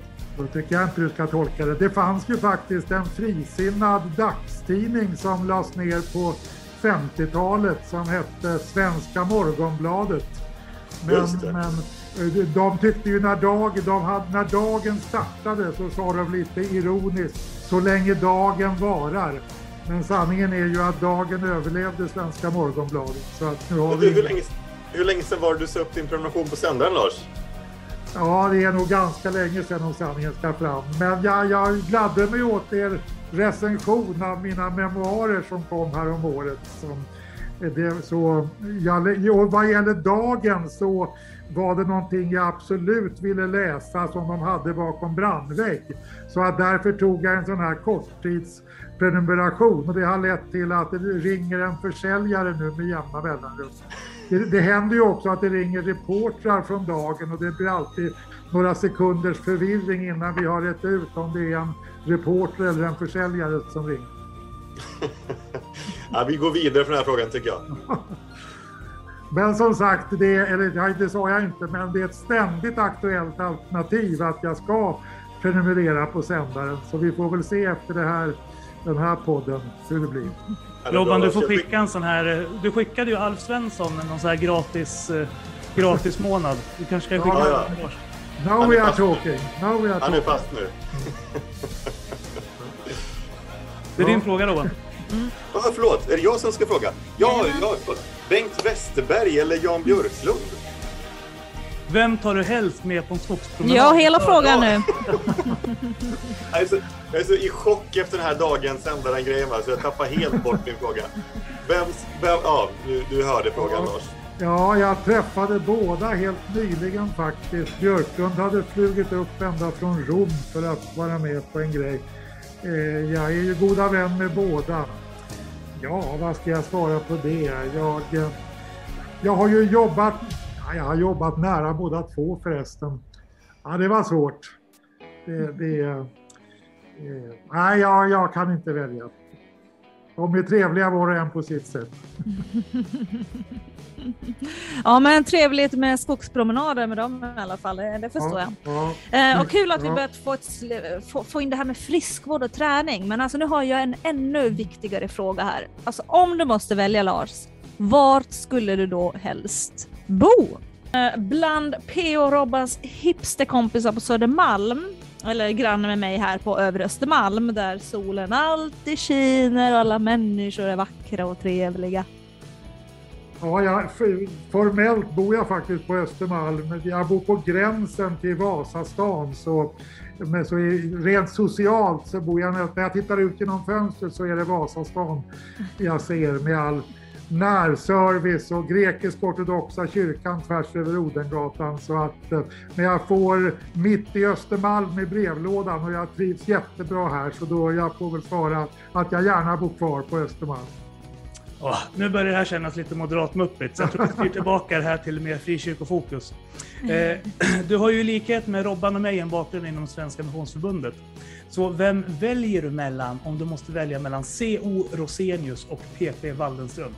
Så tycker jag inte du ska tolka det. Det fanns ju faktiskt en frisinnad dagstidning som lades ner på 50-talet som hette Svenska Morgonbladet. Men, men eh, de tyckte ju när, dag, de hade, när dagen startade så sa de lite ironiskt så länge dagen varar. Men sanningen är ju att dagen överlevde Svenska Morgonbladet. Så att nu har vi... hur, länge, hur länge sedan var det du sa upp din prenumeration på sändaren Lars? Ja, det är nog ganska länge sedan om sanningen ska fram. Men jag, jag gladde mig åt er recension av mina memoarer som kom här om året. Som, eh, det, så, jag, och vad gäller dagen så var det någonting jag absolut ville läsa som de hade bakom brandvägg. Så att därför tog jag en sån här korttidsprenumeration och det har lett till att det ringer en försäljare nu med jämna mellanrum. Det, det händer ju också att det ringer reportrar från dagen och det blir alltid några sekunders förvirring innan vi har rätt ut om det är en reporter eller en försäljare som ringer. ja, vi går vidare från den här frågan tycker jag. Men som sagt, det, eller det sa jag inte, men det är ett ständigt aktuellt alternativ att jag ska prenumerera på sändaren. Så vi får väl se efter det här, den här podden hur det blir. Robban, du får skicka en sån här... Du skickade ju Alf Svensson någon sån här gratis, eh, gratis månad. Du kanske kan skicka Ja, ja. Now we are talking. Now we are Han är talking. fast nu. Det är din fråga Robban. Ah, förlåt, är det jag som ska fråga? Ja, ja. Bengt Westerberg eller Jan Björklund? Vem tar du helst med på en skogspromenad? Ja, hela frågan nu. Jag är, så, jag är så i chock efter den här dagen sända den grejen va, så jag tappar helt bort min fråga. Vem, vem ja, du, du hörde frågan Lars. Ja, jag träffade båda helt nyligen faktiskt. Björklund hade flugit upp ända från Rom för att vara med på en grej. Eh, jag är ju goda vän med båda. Ja, vad ska jag svara på det? Jag, eh, jag har ju jobbat, ja, jag har jobbat nära båda två förresten. Ja, det var svårt. Det, det, eh, nej, jag, jag kan inte välja. De är trevliga var och en på sitt sätt. Ja, men trevligt med skogspromenader med dem i alla fall. Det förstår jag. Ja, Eh, och kul att vi Ja. börjat få, ett, få, få in det här med friskvård och träning. Men alltså nu har jag en ännu viktigare fråga här. Alltså om du måste välja Lars, vart skulle du då helst bo? Eh, bland bland P.O. Robbans hipsterkompisar på Södermalm, eller granne med mig här på Övre Östermalm, där solen alltid skiner och alla människor är vackra och trevliga. Ja, jag, formellt bor jag faktiskt på Östermalm. Jag bor på gränsen till Vasastan. Så, men så rent socialt så bor jag, när jag tittar ut genom fönstret så är det Vasastan jag ser med all närservice och grekisk-ortodoxa kyrkan tvärs över Odengatan. Så att, eh, men jag får mitt i Östermalm i brevlådan och jag trivs jättebra här så då jag får väl svara att jag gärna bor kvar på Östermalm. Åh, nu börjar det här kännas lite moderatmuppigt, så jag tror vi styr tillbaka det här till mer frikyrkofokus. Eh, du har ju i likhet med Robban och mig en bakgrund inom Svenska Missionsförbundet. Så vem väljer du mellan om du måste välja mellan C.O. Rosenius och P.P. Waldenström?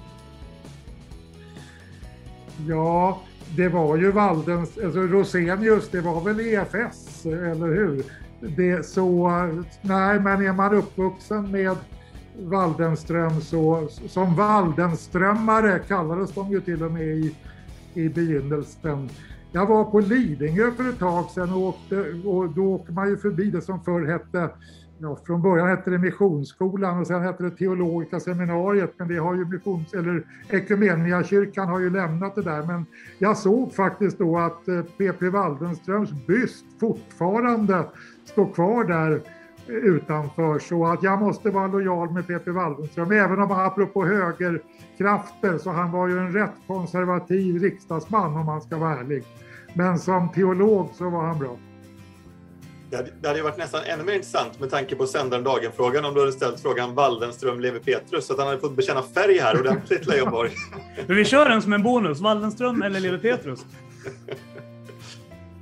Ja, det var ju Waldens, alltså Rosenius, det var väl EFS, eller hur? Det, så, nej, men är man uppvuxen med Waldenström så, som Waldenströmmare kallades de ju till och med i, i begynnelsen. Jag var på Lidingö för ett tag sedan och, åkte, och då åker man ju förbi det som förr hette Ja, från början hette det Missionsskolan och sen hette det Teologiska seminariet men det har ju missions, eller Equmeniakyrkan har ju lämnat det där. Men jag såg faktiskt då att eh, P.P. Waldenströms byst fortfarande står kvar där eh, utanför så att jag måste vara lojal med P.P. Waldenström även om han apropå högerkrafter så han var ju en rätt konservativ riksdagsman om man ska vara ärlig. Men som teolog så var han bra. Det hade, det hade ju varit nästan ännu mer intressant med tanke på sändaren Dagen-frågan om du hade ställt frågan Waldenström Levi Petrus så att han hade fått bekänna färg här ordentligt Leijonborg. Men vi kör den som en bonus, Waldenström eller Levi Petrus?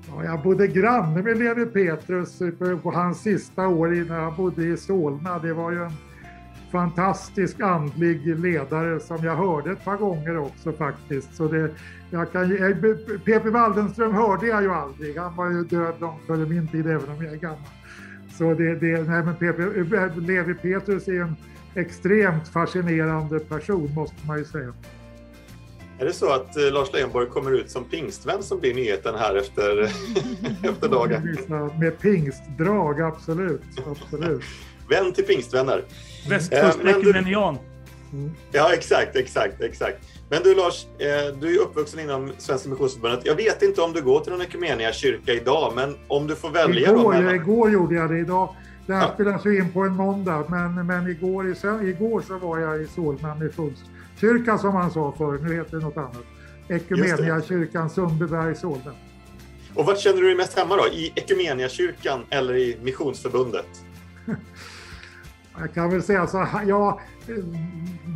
Ja, jag bodde granne med Levi Petrus på hans sista år innan han bodde i Solna. Det var ju en fantastisk andlig ledare som jag hörde ett par gånger också faktiskt. Så det, jag kan, P.P. Waldenström hörde jag ju aldrig. Han var ju död långt före min tid även om jag är gammal. Så det, det, nej, men PP, Levi Petrus är en extremt fascinerande person måste man ju säga. Är det så att eh, Lars Leijonborg kommer ut som pingstvän som blir nyheten här efter, efter dagen? Med pingstdrag, absolut. absolut. Vän till pingstvänner. Men du- Västkustrekumenian. Ja, exakt, exakt, exakt. Men du Lars, eh, du är uppvuxen inom Svenska Missionsförbundet. Jag vet inte om du går till någon ekumenia kyrka idag, men om du får välja då Igår, mellan... igår gjorde jag det. Idag, det här Ja. spelas ju in på en måndag, men, men igår, igår så var jag i Solna Missionskyrka som man sa förr. Nu heter det något annat. Ekumeniakyrkan Sundbyberg, Solna. Och vart känner du dig mest hemma då? I Ekumeniakyrkan eller i Missionsförbundet? Jag kan väl säga så här, ja,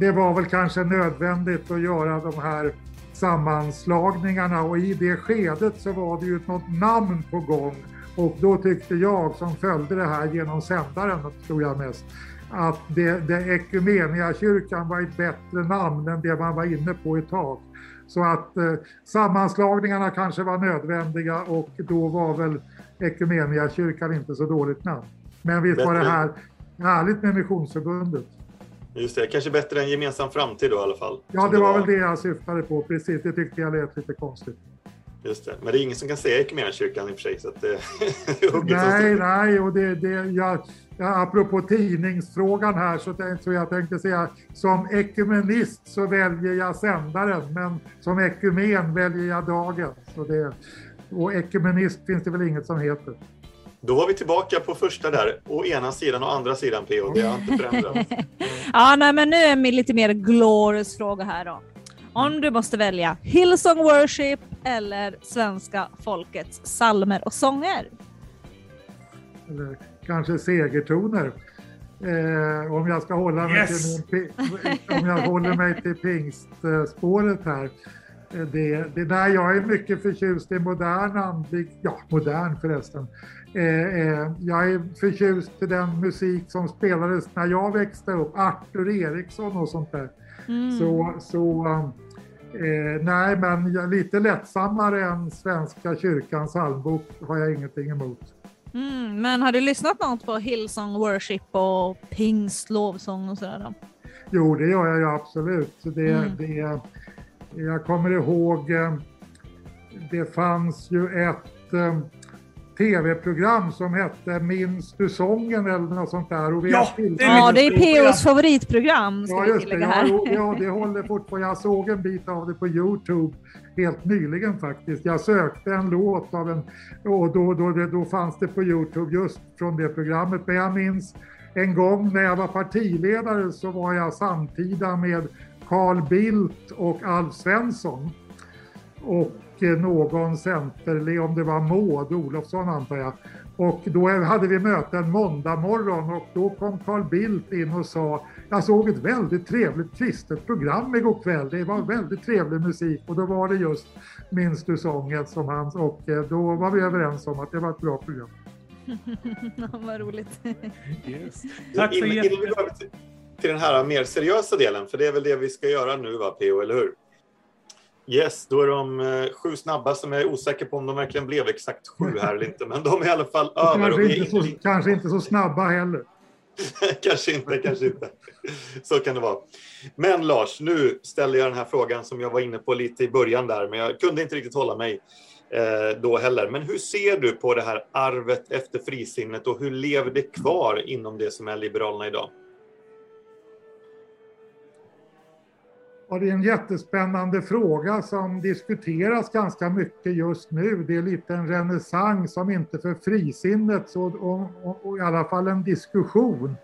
det var väl kanske nödvändigt att göra de här sammanslagningarna och i det skedet så var det ju något namn på gång och då tyckte jag som följde det här genom sändaren, tror jag mest, att det, det Ekumeniakyrkan var ett bättre namn än det man var inne på ett tag. Så att eh, sammanslagningarna kanske var nödvändiga och då var väl Ekumeniakyrkan inte så dåligt namn. Men visst var det här härligt med Missionsförbundet. Just det, kanske bättre än gemensam framtid då i alla fall. Ja, det var väl det jag syftade på. Precis, det tyckte jag lät lite konstigt. Just det, men det är ingen som kan säga Equmeniakyrkan i och för sig. Så att det, nej, nej, och det, det, jag, ja, apropå tidningsfrågan här så, tänkte, så jag tänkte säga som ekumenist så väljer jag sändaren, men som ekumen väljer jag dagen. Så det, och ekumenist finns det väl inget som heter. Då var vi tillbaka på första där, å ena sidan och andra sidan PO. Det har inte förändrats. ja, nej, men nu är min lite mer glorious fråga här då. Om du måste välja Hillsong Worship eller svenska folkets salmer och sånger? Eller kanske segertoner. Eh, om jag ska hålla mig yes. till, min, om jag håller mig till pingstspåret här. Eh, det, det där jag är mycket förtjust i modern andlig, ja modern förresten, jag är förtjust i den musik som spelades när jag växte upp, Arthur Eriksson och sånt där. Mm. Så, så eh, nej, men lite lättsammare än Svenska kyrkans psalmbok har jag ingenting emot. Mm, men har du lyssnat något på Hillsong Worship och Pingst lovsång och sådär? Då? Jo, det gör jag ju absolut. Det, mm. det, jag kommer ihåg, eh, det fanns ju ett eh, tv-program som hette Minns du sången eller något sånt där. Och vi ja, det ja, det är POs favoritprogram. Ska ja, just det. Här. Ja, ja, det håller fortfarande. Jag såg en bit av det på Youtube helt nyligen faktiskt. Jag sökte en låt av en och då, då, då, då fanns det på Youtube just från det programmet. Men jag minns en gång när jag var partiledare så var jag samtida med Carl Bildt och Alf Svensson. Och någon center, om det var Maud Olofsson antar jag. Och då hade vi möte en måndag morgon och då kom Carl Bildt in och sa jag såg ett väldigt trevligt kristet program igår kväll. Det var väldigt trevlig musik och då var det just Minns du sången som hans och eh, då var vi överens om att det var ett bra program. Vad roligt. Yes. Tack går till, till den här mer seriösa delen, för det är väl det vi ska göra nu va PO, eller hur? Yes, då är de eh, sju snabba som jag är osäker på om de verkligen blev exakt sju här eller inte, men de är i alla fall över. Kanske, inte så, kanske inte så snabba heller. kanske inte, kanske inte. Så kan det vara. Men Lars, nu ställer jag den här frågan som jag var inne på lite i början där, men jag kunde inte riktigt hålla mig eh, då heller. Men hur ser du på det här arvet efter frisinnet och hur lever det kvar inom det som är Liberalerna idag? Ja, det är en jättespännande fråga som diskuteras ganska mycket just nu. Det är lite en renässans, om inte för frisinnet, så och, och, och i alla fall en diskussion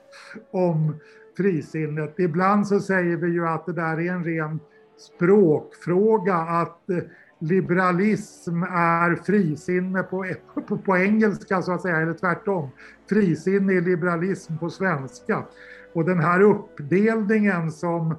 om frisinnet. Ibland så säger vi ju att det där är en ren språkfråga, att eh, liberalism är frisinne på, på, på engelska så att säga, eller tvärtom. Frisinne är liberalism på svenska. Och den här uppdelningen som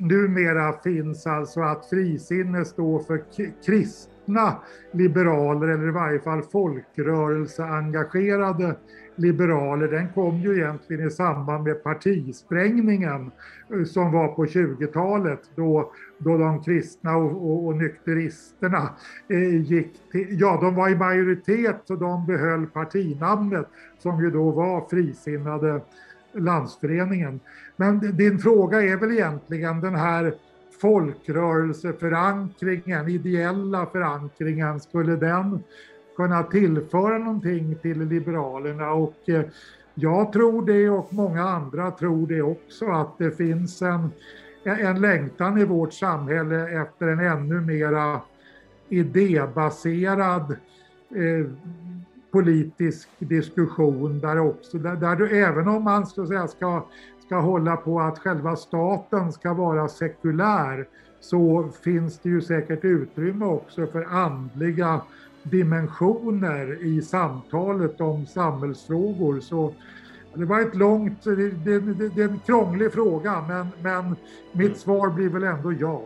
numera finns alltså att frisinne står för kristna liberaler eller i varje fall folkrörelseengagerade liberaler. Den kom ju egentligen i samband med partisprängningen eh, som var på 20-talet då, då de kristna och, och, och nykteristerna eh, gick till, ja de var i majoritet så de behöll partinamnet som ju då var frisinnade landsföreningen. Men din fråga är väl egentligen den här folkrörelseförankringen, ideella förankringen, skulle den kunna tillföra någonting till Liberalerna? Och eh, jag tror det och många andra tror det också att det finns en, en längtan i vårt samhälle efter en ännu mera idébaserad eh, politisk diskussion där också, där, där du även om man så säga, ska ska hålla på att själva staten ska vara sekulär så finns det ju säkert utrymme också för andliga dimensioner i samtalet om samhällsfrågor. Så det var ett långt, det, det, det är en krånglig fråga men, men mitt svar blir väl ändå ja.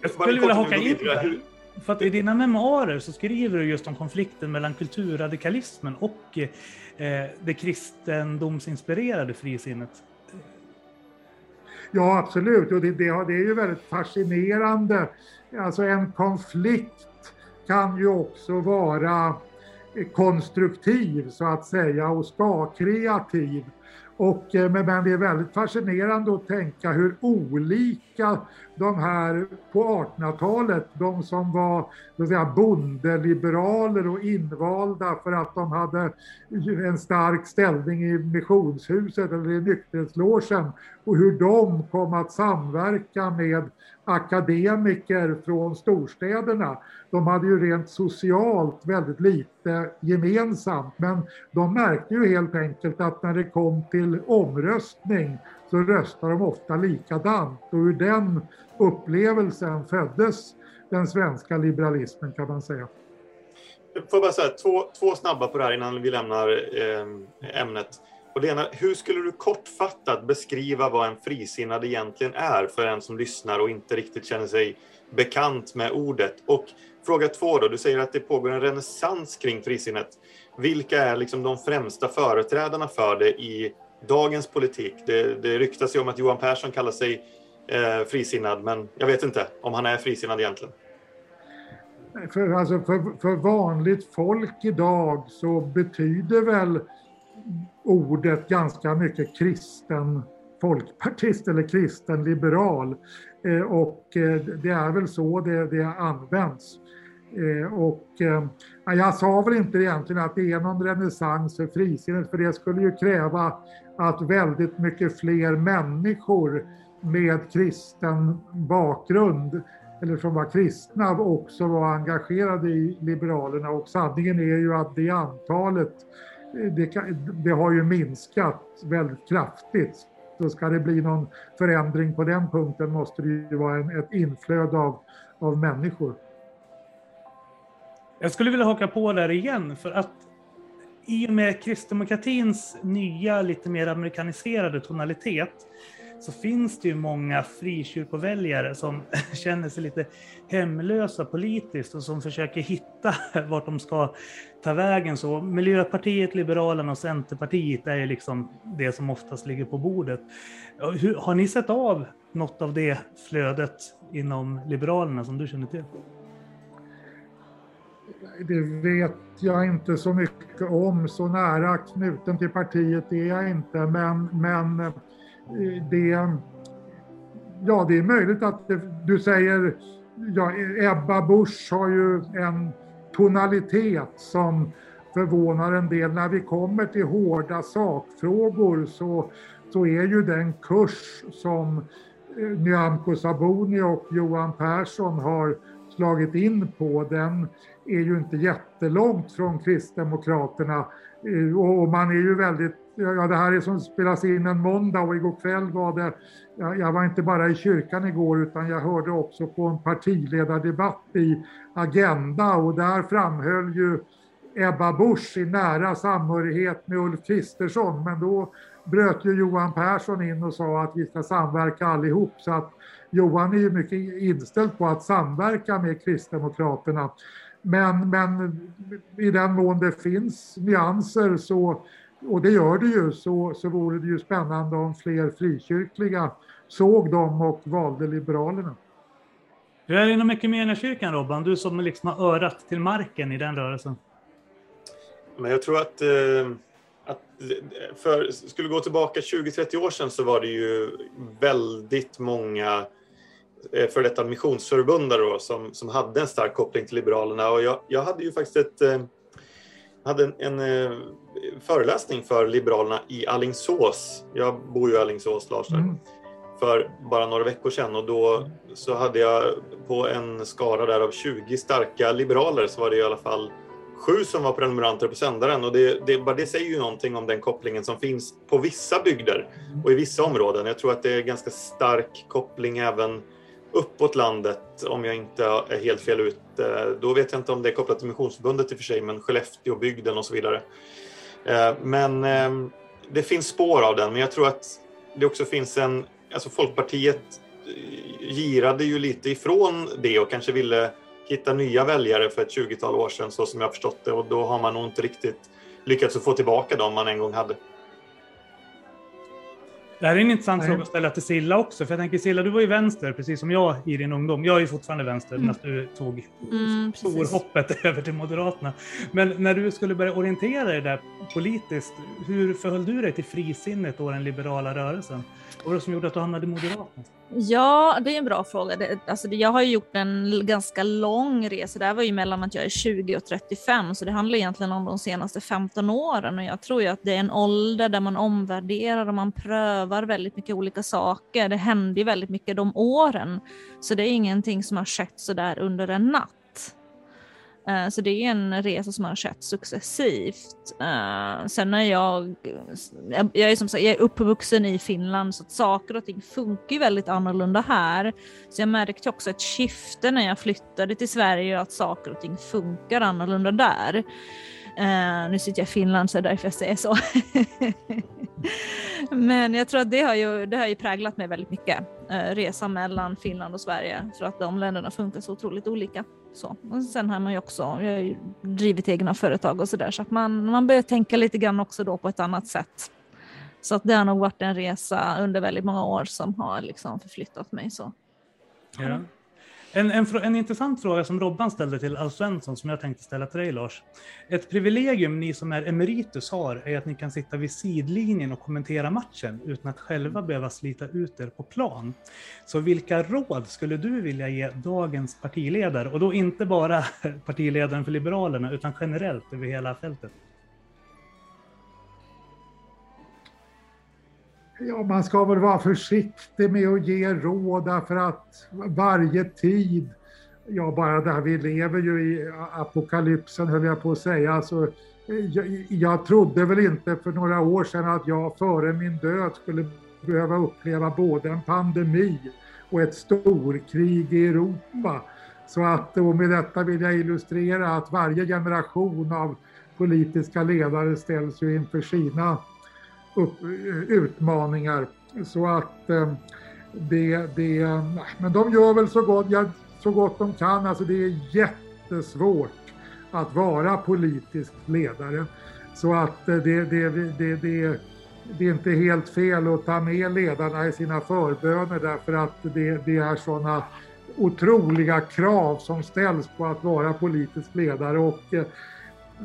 Jag skulle vilja haka in där. För att i dina memoarer så skriver du just om konflikten mellan kulturradikalismen och eh, det kristendomsinspirerade frisinnet. Ja, absolut. Och det, det, det är ju väldigt fascinerande. Alltså en konflikt kan ju också vara konstruktiv så att säga och ska kreativ. Och, eh, men det är väldigt fascinerande att tänka hur olika de här på 1800-talet, de som var så att säga, bondeliberaler och invalda för att de hade en stark ställning i missionshuset eller i nykterhetslogen och hur de kom att samverka med akademiker från storstäderna. De hade ju rent socialt väldigt lite gemensamt men de märkte ju helt enkelt att när det kom till omröstning så röstar de ofta likadant och ur den upplevelsen föddes den svenska liberalismen kan man säga. Får jag bara säga två, två snabba på det här innan vi lämnar eh, ämnet. Och det ena, hur skulle du kortfattat beskriva vad en frisinnad egentligen är för en som lyssnar och inte riktigt känner sig bekant med ordet? Och fråga två då, du säger att det pågår en renässans kring frisinnet. Vilka är liksom de främsta företrädarna för det i dagens politik? Det, det ryktas ju om att Johan Persson kallar sig eh, frisinnad, men jag vet inte om han är frisinnad egentligen. För, alltså för, för vanligt folk idag så betyder väl ordet ganska mycket kristen folkpartist eller kristen liberal. Eh, och eh, det är väl så det, det används. Eh, och eh, jag sa väl inte egentligen att det är någon renässans för frisinnet för det skulle ju kräva att väldigt mycket fler människor med kristen bakgrund eller som var kristna också var engagerade i Liberalerna och sanningen är ju att det antalet det, det, har ju minskat väldigt kraftigt. Så ska det bli någon förändring på den punkten måste det ju vara en, ett inflöde av, av människor. Jag skulle vilja haka på där igen för att i och med kristdemokratins nya, lite mer amerikaniserade tonalitet så finns det ju många frikyrkoväljare som känner sig lite hemlösa politiskt och som försöker hitta vart de ska ta vägen. Så Miljöpartiet, Liberalerna och Centerpartiet är ju liksom det som oftast ligger på bordet. Hur, har ni sett av något av det flödet inom Liberalerna som du känner till? Det vet jag inte så mycket om. Så nära knuten till partiet är jag inte. Men, men eh, det, ja, det är möjligt att det, du säger, ja, Ebba Busch har ju en tonalitet som förvånar en del. När vi kommer till hårda sakfrågor så, så är ju den kurs som eh, Nyamko Sabuni och Johan Persson har slagit in på, den är ju inte jättelångt från Kristdemokraterna. Eh, och man är ju väldigt Ja, det här är som spelas in en måndag och igår kväll var det, jag, jag var inte bara i kyrkan igår utan jag hörde också på en partiledardebatt i Agenda och där framhöll ju Ebba Busch i nära samhörighet med Ulf Kristersson men då bröt ju Johan Persson in och sa att vi ska samverka allihop så att Johan är ju mycket inställd på att samverka med Kristdemokraterna. Men, men i den mån det finns nyanser så och det gör det ju, så, så vore det ju spännande om fler frikyrkliga såg dem och valde Liberalerna. Hur är det inom Equmeniakyrkan Robban, du som liksom har örat till marken i den rörelsen? Men jag tror att, eh, att för, skulle gå tillbaka 20-30 år sedan så var det ju väldigt många för detta missionsförbundare som, som hade en stark koppling till Liberalerna och jag, jag hade ju faktiskt ett eh, hade en, en eh, föreläsning för Liberalerna i Allingsås. Jag bor ju i Allingsås, Lars, mm. för bara några veckor sedan och då så hade jag på en skara där av 20 starka liberaler så var det i alla fall sju som var prenumeranter på sändaren och det, det, bara det säger ju någonting om den kopplingen som finns på vissa bygder och i vissa områden. Jag tror att det är ganska stark koppling även uppåt landet om jag inte är helt fel ute. Då vet jag inte om det är kopplat till Missionsförbundet i och för sig, men Skellefteåbygden och så vidare. Eh, men ehm, det finns spår av den, men jag tror att det också finns en... Alltså Folkpartiet eh, girade ju lite ifrån det och kanske ville hitta nya väljare för ett 20-tal år sedan så som jag förstått det och då har man nog inte riktigt lyckats få tillbaka dem man en gång hade. Det här är en intressant fråga att ställa till Silla också. För jag tänker Silla, du var ju vänster precis som jag i din ungdom. Jag är ju fortfarande vänster mm. när du tog mm, storhoppet över till Moderaterna. Men när du skulle börja orientera dig där politiskt, hur förhöll du dig till frisinnet och den liberala rörelsen? Vad var det som gjorde att du hamnade i Moderaterna? Ja, det är en bra fråga. Det, alltså, jag har gjort en ganska lång resa. Det här var ju mellan att jag är 20 och 35, så det handlar egentligen om de senaste 15 åren. Och jag tror ju att det är en ålder där man omvärderar och man prövar väldigt mycket olika saker. Det hände ju väldigt mycket de åren, så det är ingenting som har skett sådär under en natt. Eh, så det är en resa som har skett successivt. Eh, sen när jag, jag är som sagt, jag är uppvuxen i Finland så att saker och ting funkar ju väldigt annorlunda här. Så jag märkte också ett skifte när jag flyttade till Sverige att saker och ting funkar annorlunda där. Uh, nu sitter jag i Finland så det är därför jag säger så. Men jag tror att det har ju, det har ju präglat mig väldigt mycket. Eh, uh, resan mellan Finland och Sverige för att de länderna funkar så otroligt olika. Så. Och sen har man ju också, jag har ju drivit egna företag och sådär så att man, man börjar tänka lite grann också då på ett annat sätt. Så att det har nog varit en resa under väldigt många år som har liksom förflyttat mig så. Ja. En, en, en, intressant fråga som Robban ställde till Alf Svensson som jag tänkte ställa till dig Lars. Ett privilegium ni som är emeritus har är att ni kan sitta vid sidlinjen och kommentera matchen utan att själva behöva slita ut er på plan. Så vilka råd skulle du vilja ge dagens partiledare? Och då inte bara partiledaren för Liberalerna utan generellt över hela fältet. Ja, man ska väl vara försiktig med att ge råd därför att varje tid, ja bara där vi lever ju i apokalypsen höll jag på att säga, alltså, jag, jag trodde väl inte för några år sedan att jag före min död skulle behöva uppleva både en pandemi och ett storkrig i Europa. Så att, och med detta vill jag illustrera att varje generation av politiska ledare ställs ju inför sina upp, utmaningar. Så att det, det, men de gör väl så gott, ja, så gott de kan. Alltså det är jättesvårt att vara politisk ledare. Så att det, det, det, det, det är inte helt fel att ta med ledarna i sina förböner därför att det, det är sådana otroliga krav som ställs på att vara politisk ledare. Och eh,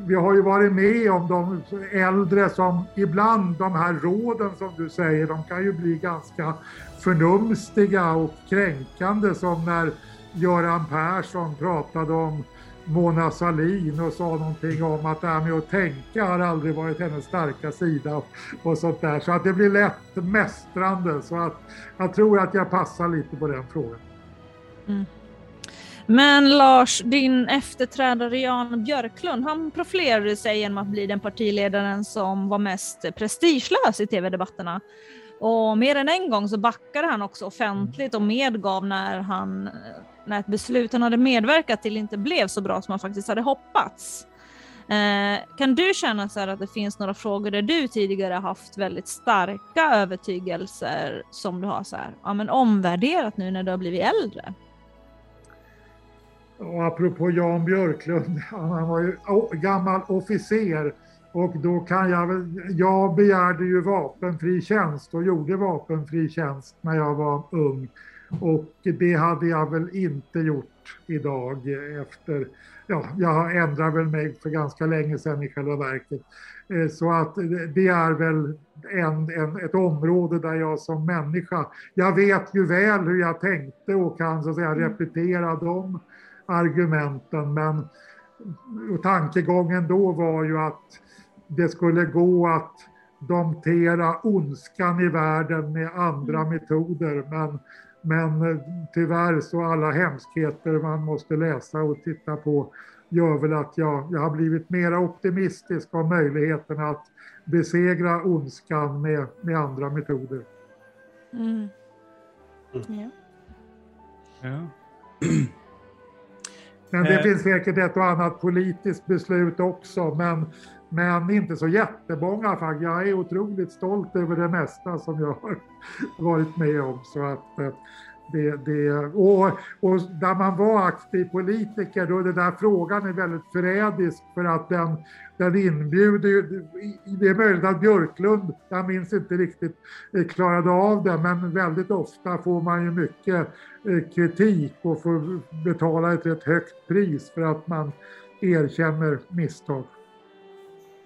vi har ju varit med om de äldre som ibland, de här råden som du säger, de kan ju bli ganska förnumstiga och kränkande som när Göran Persson pratade om Mona Sahlin och sa någonting om att det här med att tänka har aldrig varit hennes starka sida och, sånt där. Så att det blir lätt mästrande. Så att jag tror att jag passar lite på den frågan. Mm. Men Lars, din efterträdare Jan Björklund, han profilerade sig genom att bli den partiledaren som var mest prestigelös i tv-debatterna. Och mer än en gång så backade han också offentligt och medgav när, han, när ett beslut han hade medverkat till inte blev så bra som han faktiskt hade hoppats. Eh, kan du känna så att det finns några frågor där du tidigare haft väldigt starka övertygelser som du har så här, ja, men omvärderat nu när du har blivit äldre? Och apropå Jan Björklund, han var ju gammal officer och då kan jag väl, jag begärde ju vapenfri tjänst och gjorde vapenfri tjänst när jag var ung. Och det hade jag väl inte gjort idag efter, ja, jag ändrade väl mig för ganska länge sedan i själva verket. Eh, så att det är väl en, en, ett område där jag som människa, jag vet ju väl hur jag tänkte och kan så att säga repetera dem argumenten. Men tankegången då var ju att det skulle gå att domptera ondskan i världen med andra mm. metoder. Men, men tyvärr så alla hemskheter man måste läsa och titta på gör väl att jag, jag har blivit mer optimistisk om möjligheten att besegra ondskan med, med andra metoder. Mm. Mm. Ja. Men det eh. finns säkert ett och annat politiskt beslut också, men, men inte så jättemånga faktiskt. Jag är otroligt stolt över det mesta som jag har varit med om. Så att, eh, Det, det, och, och där man var aktiv politiker, då är den där frågan är väldigt förrädisk för att den, den inbjuder Det är möjligt att Björklund, jag minns inte riktigt, eh, klarade av det, men väldigt ofta får man ju mycket eh, kritik och får betala ett rätt högt pris för att man erkänner misstag.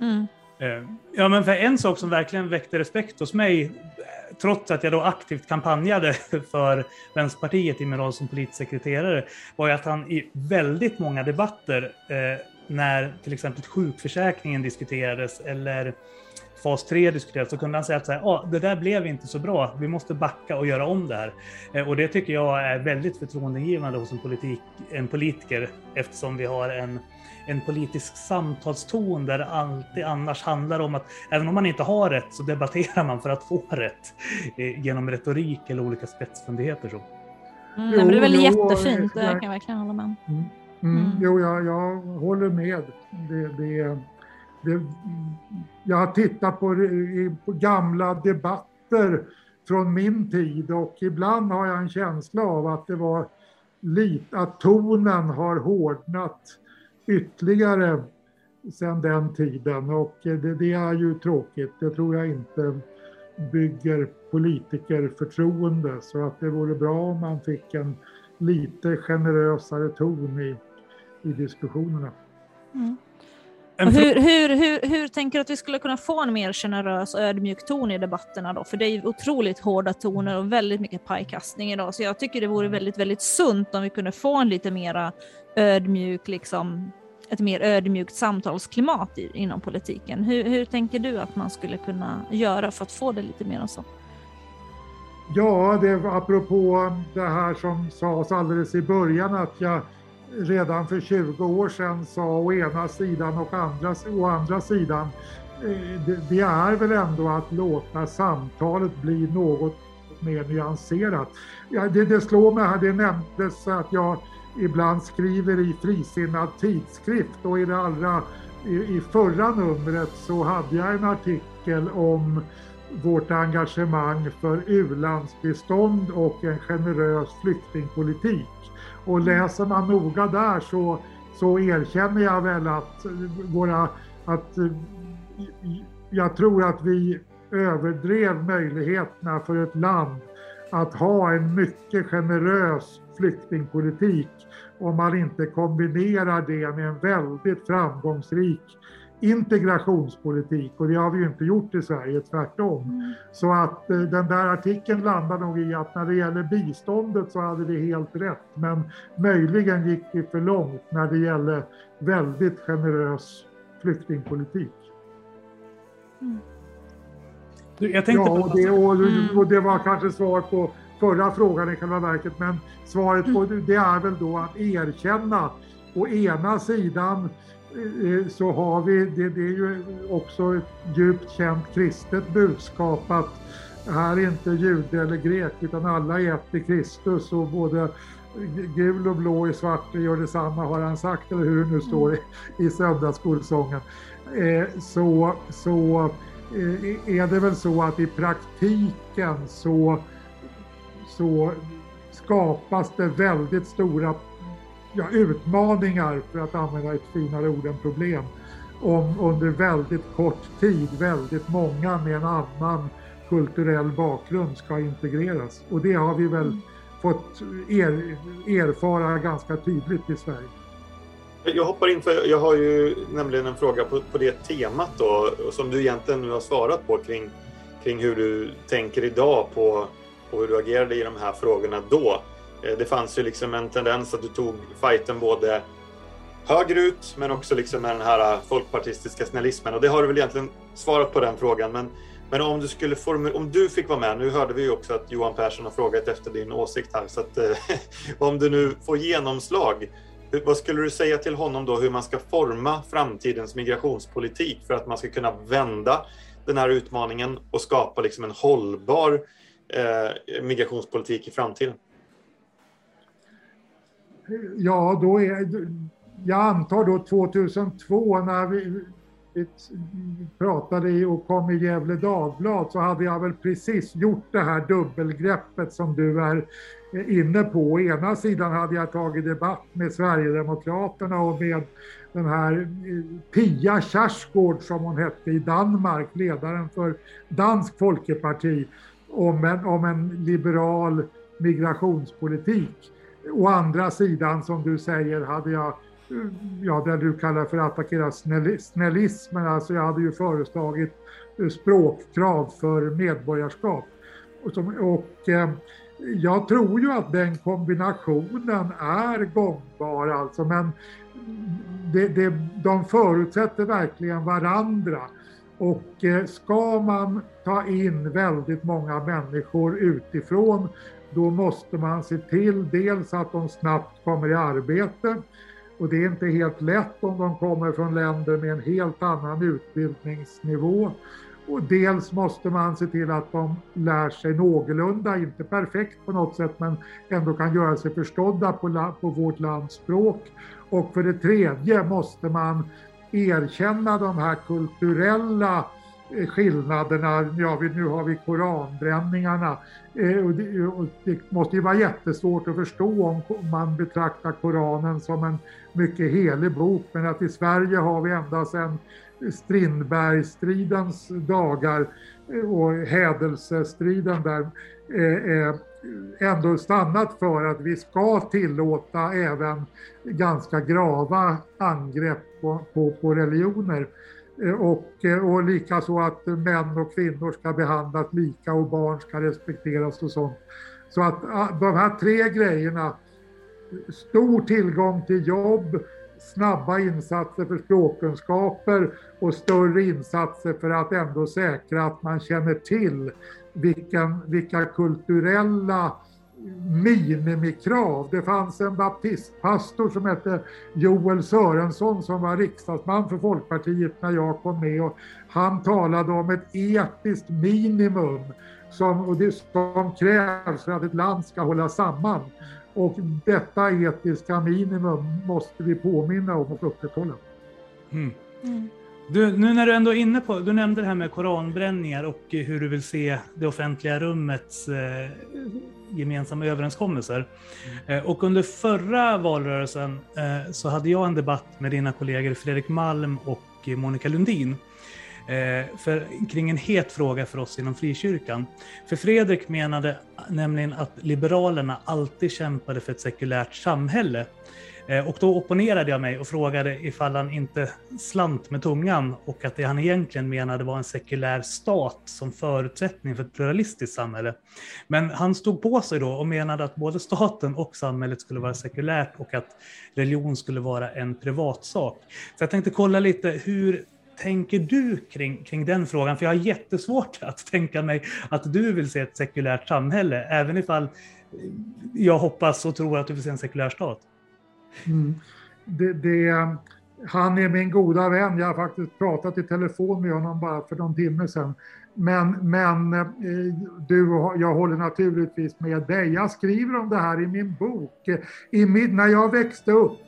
Mm. Eh, ja, men för en sak som verkligen väckte respekt hos mig, trots att jag då aktivt kampanjade för Vänsterpartiet i min roll som politisk sekreterare, var ju att han i väldigt många debatter, eh, när till exempel sjukförsäkringen diskuterades eller fas 3 diskuterades, så kunde han säga att så här, ah, det där blev inte så bra, vi måste backa och göra om det här. Eh, och det tycker jag är väldigt förtroendegivande hos en, politik, en politiker, eftersom vi har en en politisk samtalston där det alltid annars handlar om att även om man inte har rätt så debatterar man för att få rätt eh, genom retorik eller olika spetsfundigheter. Så. Mm, jo, det är väl jo, jättefint, det kan jag verkligen hålla med mm, mm, mm. Jo, jag, jag håller med. Det, det, det, jag har tittat på, på gamla debatter från min tid och ibland har jag en känsla av att det var lite, att tonen har hårdnat ytterligare sedan den tiden och det, det, är ju tråkigt. Det tror jag inte bygger politikerförtroende så att det vore bra om man fick en lite generösare ton i, i diskussionerna. Mm. Hur, hur, hur, hur, tänker du att vi skulle kunna få en mer generös och ödmjuk ton i debatterna då? För det är ju otroligt hårda toner och väldigt mycket pajkastning idag. Så jag tycker det vore väldigt, väldigt sunt om vi kunde få en lite mera ödmjuk, liksom, ett mer ödmjukt samtalsklimat i, inom politiken. Hur, hur tänker du att man skulle kunna göra för att få det lite mer så? Ja, det, apropå det här som sades alldeles i början att jag redan för 20 år sedan sa å ena sidan och andra, å andra sidan. Eh, det, det är väl ändå att låta samtalet bli något mer nyanserat. Ja, det, det slår mig här, det nämndes att jag ibland skriver i frisinnad tidskrift och i det allra i, i förra numret så hade jag en artikel om vårt engagemang för u-landsbistånd och en generös flyktingpolitik. Och läser man noga där så, så erkänner jag väl att våra att jag tror att vi överdrev möjligheterna för ett land att ha en mycket generös flyktingpolitik om man inte kombinerar det med en väldigt framgångsrik integrationspolitik och det har vi ju inte gjort i Sverige, tvärtom. Mm. Så att eh, den där artikeln landar nog i att när det gäller biståndet så hade vi helt rätt men möjligen gick vi för långt när det gäller väldigt generös flyktingpolitik. Mm. Jag tänkte ja, och det, och, och det var kanske svar på förra frågan i själva verket, men svaret på det är väl då att erkänna å ena sidan Eh, så har vi, det, det är ju också ett djupt känt kristet budskap att här är inte jude eller grek utan alla är ett i Kristus och både gul och blå i svart gör detsamma har han sagt eller hur det nu står i, i söndagsskolsången. Eh, så, så eh, är det väl så att i praktiken så så skapas det väldigt stora ja, utmaningar, för att använda ett finare ord än problem, om under väldigt kort tid väldigt många med en annan kulturell bakgrund ska integreras. Och det har vi väl fått er, erfara ganska tydligt i Sverige. Jag hoppar in för jag har ju nämligen en fråga på, på det temat då som du egentligen nu har svarat på kring, kring hur du tänker idag på på hur du agerade i de här frågorna då. Eh, det fanns ju liksom en tendens att du tog fighten både högerut men också liksom med den här eh, folkpartistiska snällismen och det har du väl egentligen svarat på den frågan. Men, men om du skulle om du fick vara med, nu hörde vi ju också att Johan Persson har frågat efter din åsikt här, så att eh, om du nu får genomslag, vad skulle du säga till honom då hur man ska forma framtidens migrationspolitik för att man ska kunna vända den här utmaningen och skapa liksom en hållbar eh, migrationspolitik i framtiden? Ja, då är, jag antar då 2002 när vi, pratade i och kom i Gävle Dagblad så hade jag väl precis gjort det här dubbelgreppet som du är eh, inne på. Å ena sidan hade jag tagit debatt med Sverigedemokraterna och med den här eh, Pia Kjaersgaard som hon hette i Danmark, ledaren för Dansk Folkeparti, om en, om en liberal migrationspolitik. Å andra sidan, som du säger, hade jag ja, det du kallar för att attackera snällismen, alltså jag hade ju föreslagit eh, språkkrav för medborgarskap. Och, som, och eh, jag tror ju att den kombinationen är gångbar alltså, men det, det, de förutsätter verkligen varandra. Och eh, ska man ta in väldigt många människor utifrån då måste man se till dels att de snabbt kommer i arbete och det är inte helt lätt om de kommer från länder med en helt annan utbildningsnivå. Och dels måste man se till att de lär sig någorlunda, inte perfekt på något sätt, men ändå kan göra sig förstådda på, på vårt lands språk. Och för det tredje måste man erkänna de här kulturella Eh, skillnaderna. Ja, nu har vi koranbränningarna. Eh, och det, och det måste ju vara jättesvårt att förstå om man betraktar Koranen som en mycket helig bok. Men att i Sverige har vi ända sedan Strindbergstridens dagar eh, och hädelsestriden där ändå stannat för att vi ska tillåta även ganska grava angrepp på, på, på religioner. Eh, och, eh, och likaså att män och kvinnor ska behandlas lika och barn ska respekteras och sånt. Så att ah, de här tre grejerna, stor tillgång till jobb, snabba insatser för språkkunskaper och större insatser för att ändå säkra att man känner till vilken, vilka kulturella minimikrav. Det fanns en baptistpastor som hette Joel Sörensson som var riksdagsman för Folkpartiet när jag kom med och han talade om ett etiskt minimum som, och det, som krävs för att ett land ska hålla samman. Och detta etiska minimum måste vi påminna om och upprätthålla. Mm. Mm. Du, nu när du ändå är inne på, du nämnde det här med koranbränningar och hur du vill se det offentliga rummets eh, gemensamma överenskommelser. Eh, och under förra valrörelsen eh, så hade jag en debatt med dina kollegor Fredrik Malm och eh, Monica Lundin för, kring en het fråga för oss inom frikyrkan. För Fredrik menade nämligen att Liberalerna alltid kämpade för ett sekulärt samhälle Eh, och då opponerade jag mig och frågade ifall han inte slant med tungan och att det han egentligen menade var en sekulär stat som förutsättning för ett pluralistiskt samhälle. Men han stod på sig då och menade att både staten och samhället skulle vara sekulärt och att religion skulle vara en privatsak. Så jag tänkte kolla lite, hur tänker du kring, kring den frågan? För jag har jättesvårt att tänka mig att du vill se ett sekulärt samhälle, även ifall jag hoppas och tror att du vill se en sekulär stat. Mm. Det, det, han är min goda vän. Jag har faktiskt pratat i telefon med honom bara för någon timme sedan. Men, men eh, du, jag håller naturligtvis med dig. Jag skriver om det här i min bok. I min, när jag växte upp,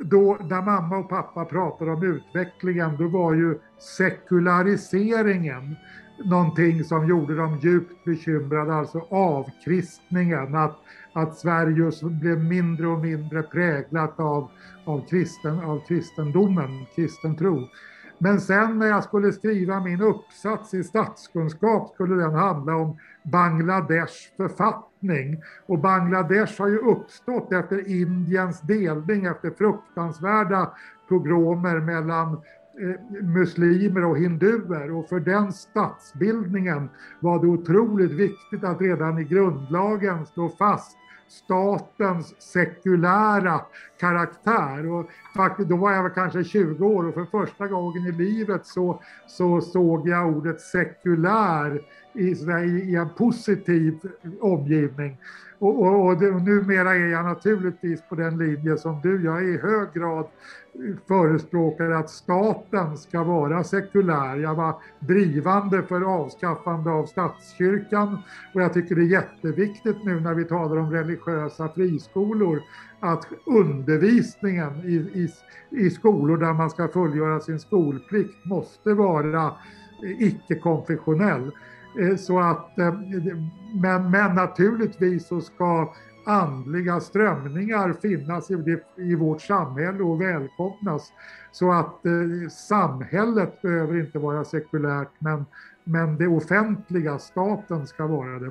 då, när mamma och pappa pratade om utvecklingen, då var ju sekulariseringen någonting som gjorde dem djupt bekymrade, alltså avkristningen. Att att Sverige blev mindre och mindre präglat av, av, kristen, av kristendomen, kristen tro. Men sen när jag skulle skriva min uppsats i statskunskap skulle den handla om Bangladesh författning. Och Bangladesh har ju uppstått efter Indiens delning efter fruktansvärda pogromer mellan Eh, muslimer och hinduer och för den statsbildningen var det otroligt viktigt att redan i grundlagen slå fast statens sekulära karaktär. Och faktiskt, då var jag väl kanske 20 år och för första gången i livet så, så såg jag ordet sekulär i, i en positiv omgivning. Och, och, och, det, och numera är jag naturligtvis på den linje som du. Jag är i hög grad förespråkare att staten ska vara sekulär. Jag var drivande för avskaffande av statskyrkan och jag tycker det är jätteviktigt nu när vi talar om religiösa friskolor att undervisningen i, i, i skolor där man ska fullgöra sin skolplikt måste vara icke-konfessionell. Eh, så att, eh, men, men naturligtvis så ska andliga strömningar finnas i, det, i vårt samhälle och välkomnas. Så att eh, samhället behöver inte vara sekulärt men, men det offentliga, staten, ska vara det.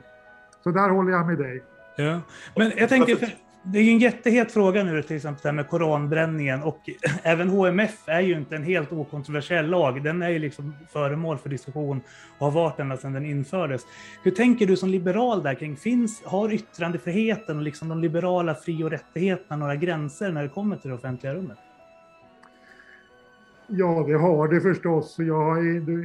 Så där håller jag med dig. Ja. Men jag tänker, det är ju en jättehet fråga nu till exempel det här med koranbränningen och även HMF är ju inte en helt okontroversiell lag. Den är ju liksom föremål för diskussion och har varit ända sedan den infördes. Hur tänker du som liberal där kring, finns, har yttrandefriheten och liksom de liberala fri och rättigheterna några gränser när det kommer till det offentliga rummet? Ja, det har det förstås. Jag har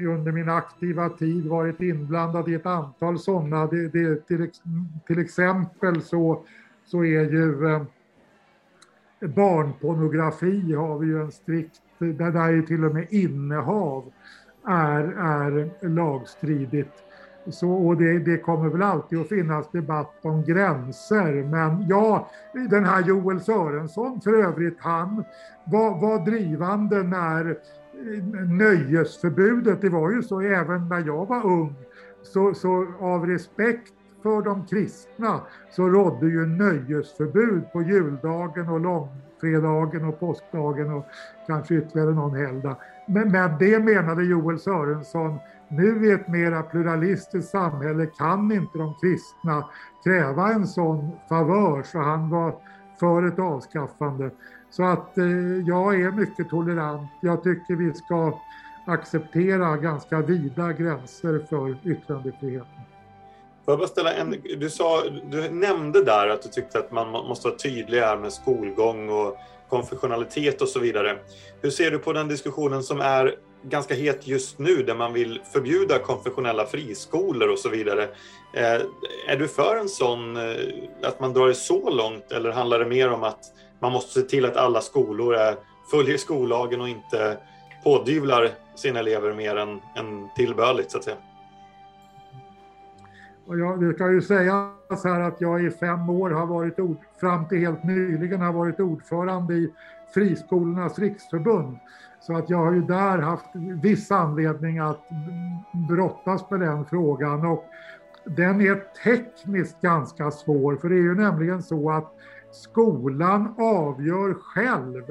under min aktiva tid varit inblandad i ett antal sådana. Det, det, till, till exempel så så är ju eh, barnpornografi har vi ju en strikt, där, där är till och med innehav är, är lagstridigt. Så, och det, det, kommer väl alltid att finnas debatt om gränser. Men ja, den här Joel Sörensson för övrigt, han var, var drivande när eh, nöjesförbudet, det var ju så även när jag var ung, så, så av respekt för de kristna så rådde ju nöjesförbud på juldagen och långfredagen och påskdagen och kanske ytterligare någon helgdag. Men, men det menade Joel Sörensson, nu i ett mera pluralistiskt samhälle kan inte de kristna kräva en sån favör så han var för ett avskaffande. Så att eh, jag är mycket tolerant. Jag tycker vi ska acceptera ganska vida gränser för yttrandefriheten. Får jag bara ställa en, du, sa, du nämnde där att du tyckte att man måste vara tydlig här med skolgång och konfessionalitet och så vidare. Hur ser du på den diskussionen som är ganska het just nu där man vill förbjuda konfessionella friskolor och så vidare. Eh, är du för en sån, eh, att man drar det så långt eller handlar det mer om att man måste se till att alla skolor är, följer skollagen och inte pådyvlar sina elever mer än, än tillbörligt så att säga? Och jag, det kan ju sägas här att jag i fem år har varit, ord, fram till helt nyligen, har varit ordförande i Friskolornas riksförbund. Så att jag har ju där haft viss anledning att brottas med den frågan. Och den är tekniskt ganska svår, för det är ju nämligen så att skolan avgör själv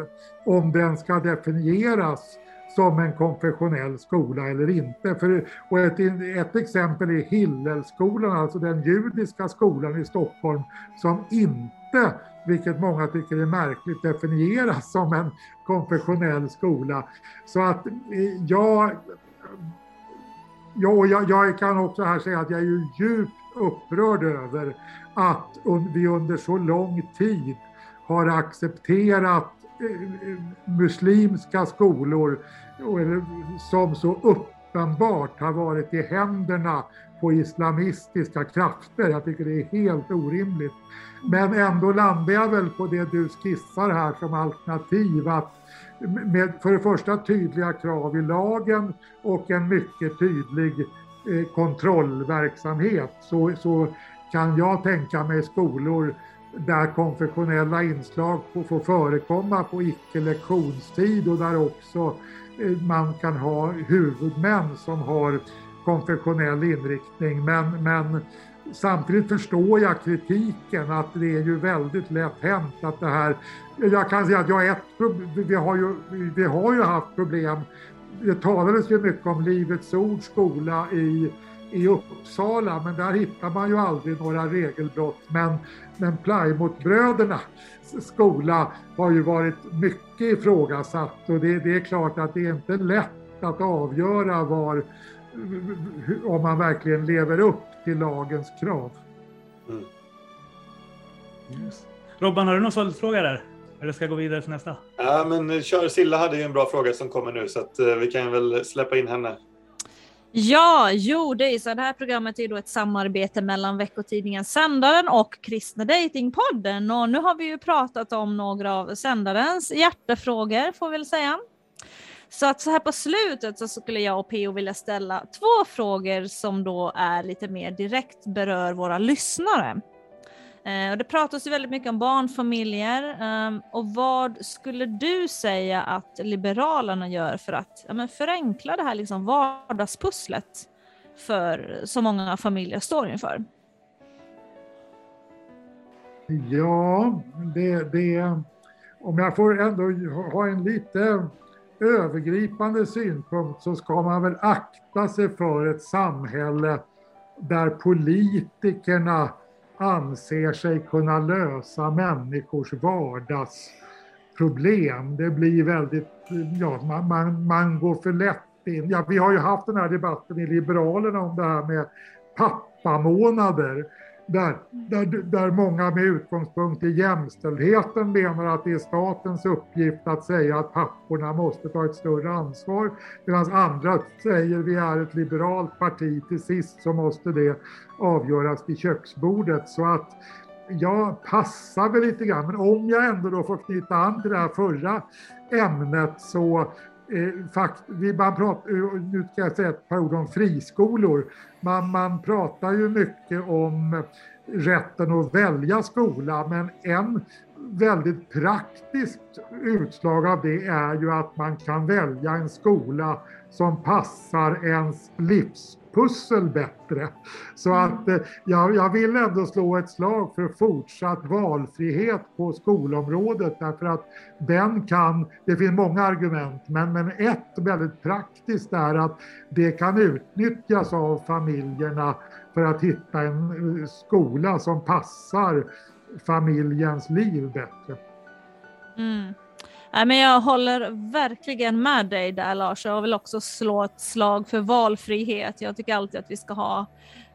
om den ska definieras som en konfessionell skola eller inte. För, och ett, ett exempel är Hillelskolan, alltså den judiska skolan i Stockholm som inte, vilket många tycker är märkligt, definieras som en konfessionell skola. Så att eh, jag, jag, jag, jag kan också här säga att jag är ju djupt upprörd över att vi under så lång tid har accepterat eh, eh, muslimska skolor som så uppenbart har varit i händerna på islamistiska krafter. Jag tycker det är helt orimligt. Men ändå landar jag väl på det du skissar här som alternativ att med för det första tydliga krav i lagen och en mycket tydlig eh, kontrollverksamhet så, så kan jag tänka mig skolor där konfessionella inslag får förekomma på icke-lektionstid och där också man kan ha huvudmän som har konfessionell inriktning. Men, men samtidigt förstår jag kritiken att det är ju väldigt lätt hänt att det här... Jag kan säga att jag ett, vi, har ju, vi har ju haft problem. Det talades ju mycket om Livets Ords skola i, i Uppsala men där hittar man ju aldrig några regelbrott. Men, men Plymouthbröderna skola har ju varit mycket ifrågasatt och det, det är klart att det är inte lätt att avgöra var, om man verkligen lever upp till lagens krav. Mm. Yes. Robban, har du någon följdfråga där? Eller ska jag gå vidare till nästa? Ja, men kör. Silla hade ju en bra fråga som kommer nu så att, uh, vi kan väl släppa in henne. Ja, jo, det är så. Det här programmet är då ett samarbete mellan veckotidningen Sändaren och Kristna Datingpodden. Och nu har vi ju pratat om några av Sändarens hjärtefrågor, får vi väl säga. Så att så här på slutet så skulle jag och Pio vilja ställa två frågor som då är lite mer direkt berör våra lyssnare. Eh, och det pratas ju väldigt mycket om barnfamiljer. Eh, och vad skulle du säga att Liberalerna gör för att ja, men förenkla det här liksom vardagspusslet för så många familjer står inför? Ja, det, det, om jag får ändå ha en lite övergripande synpunkt så ska man väl akta sig för ett samhälle där politikerna anser sig kunna lösa människors vardagsproblem. Det blir väldigt, ja, man, man, man går för lätt in. Ja, vi har ju haft den här debatten i Liberalerna om det här med pappamånader där, där, där många med utgångspunkt i jämställdheten menar att det är statens uppgift att säga att papporna måste ta ett större ansvar. Medan andra säger att vi är ett liberalt parti, till sist så måste det avgöras vid köksbordet. Så att jag passar väl lite grann, men om jag ändå då får knyta an till det här förra ämnet så Eh, fakt, man pratar, eh, nu ska jag säga ett par ord om friskolor. Man, man pratar ju mycket om rätten att välja skola, men en väldigt praktiskt utslag av det är ju att man kan välja en skola som passar ens livs livspussel bättre. Så mm. att eh, jag, jag vill ändå slå ett slag för fortsatt valfrihet på skolområdet därför att den kan, det finns många argument, men, men ett väldigt praktiskt är att det kan utnyttjas av familjerna för att hitta en eh, skola som passar familjens liv bättre. Mm. Nej, men jag håller verkligen med dig där Lars. Jag vill också slå ett slag för valfrihet. Jag tycker alltid att vi ska ha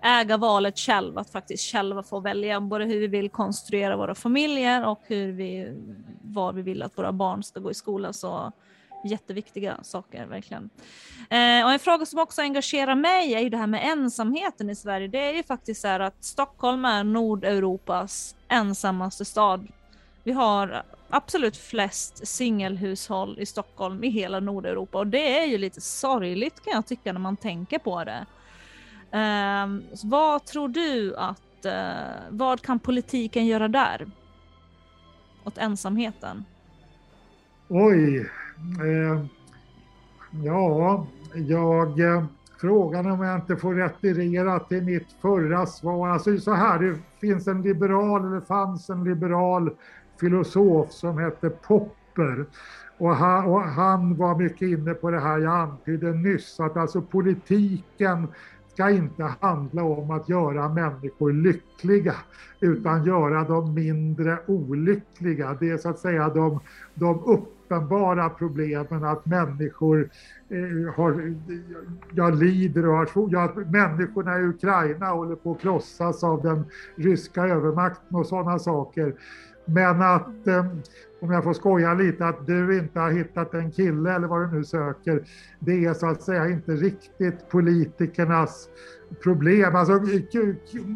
äga valet själv, att faktiskt själva få välja både hur vi vill konstruera våra familjer och hur vi, var vi vill att våra barn ska gå i skola. Så jätteviktiga saker verkligen. Eh, och en fråga som också engagerar mig är ju det här med ensamheten i Sverige. Det är ju faktiskt så här att Stockholm är Nordeuropas ensammaste stad. Vi har absolut flest singelhushåll i Stockholm i hela Nordeuropa och det är ju lite sorgligt kan jag tycka när man tänker på det. Um, vad tror du att, uh, vad kan politiken göra där? Åt ensamheten? Oj. Eh, ja, jag... Eh, frågan om jag inte får retirera till mitt förra svar. Alltså så här, det finns en liberal, eller fanns en liberal filosof som hette Popper. Och han, och han, var mycket inne på det här jag antydde nyss, att alltså politiken ska inte handla om att göra människor lyckliga utan göra dem mindre olyckliga. Det är så att säga de, de uppenbara problemen att människor eh, har, jag lider och har ja, människorna i Ukraina håller på att krossas av den ryska övermakten och sådana saker. Men att, eh, om jag får skoja lite, att du inte har hittat en kille eller vad du nu söker, det är så att säga inte riktigt politikernas problem. Alltså,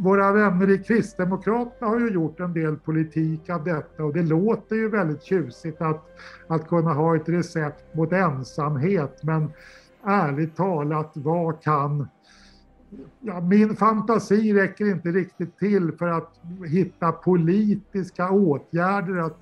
våra vänner i Kristdemokraterna har ju gjort en del politik av detta och det låter ju väldigt tjusigt att, att kunna ha ett recept mot ensamhet. Men ärligt talat, vad kan ja, min fantasi räcker inte riktigt till för att hitta politiska åtgärder. Att,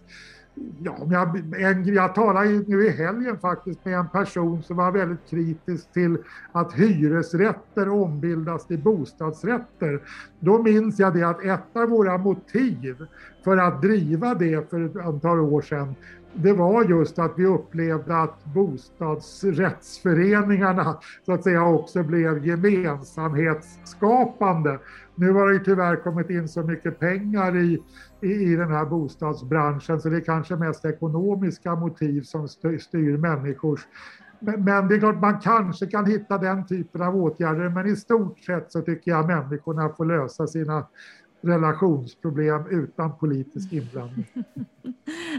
ja, jag, en, jag talade nu i helgen faktiskt med en person som var väldigt kritisk till att hyresrätter ombildas till bostadsrätter. Då minns jag det att ett av våra motiv för att driva det för ett antal år sedan det var just att vi upplevde att bostadsrättsföreningarna så att säga också blev gemensamhetsskapande. Nu har det ju tyvärr kommit in så mycket pengar i, i, i den här bostadsbranschen så det är kanske mest ekonomiska motiv som styr människors men det är klart man kanske kan hitta den typen av åtgärder men i stort sett så tycker jag människorna får lösa sina relationsproblem utan politisk inblandning.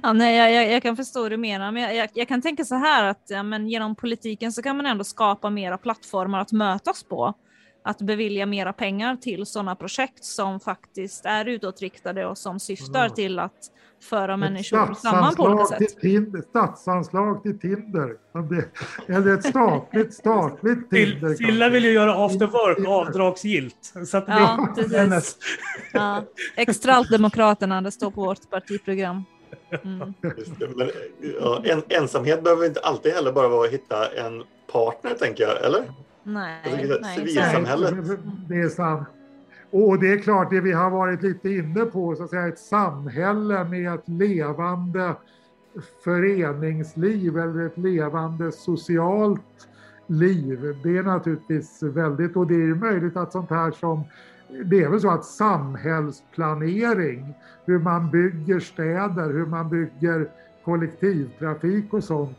Ja, nej, jag, jag, jag, kan förstå hur du menar, men jag, jag, jag, kan tänka så här att ja, men genom politiken så kan man ändå skapa mera plattformar att mötas på. Att bevilja mera pengar till sådana projekt som faktiskt är utåtriktade och som syftar mm. till att föra människor samman på olika sätt. Tinder, statsanslag till Tinder. Eller ett statligt, statligt Tinder. Silla vill ju göra after work avdragsgillt. Så att ja, precis. ja, extra allt Demokraterna, det står på vårt partiprogram. Mm. Men, ja, en, ensamhet behöver inte alltid heller bara vara att hitta en partner, tänker jag, eller? Nej. Alltså, nej civilsamhället. Det är sant. Och det är klart, det vi har varit lite inne på, så att säga, ett samhälle med ett levande föreningsliv eller ett levande socialt liv. Det är naturligtvis väldigt, och det är ju möjligt att sånt här som, det är väl så att samhällsplanering, hur man bygger städer, hur man bygger kollektivtrafik och sånt,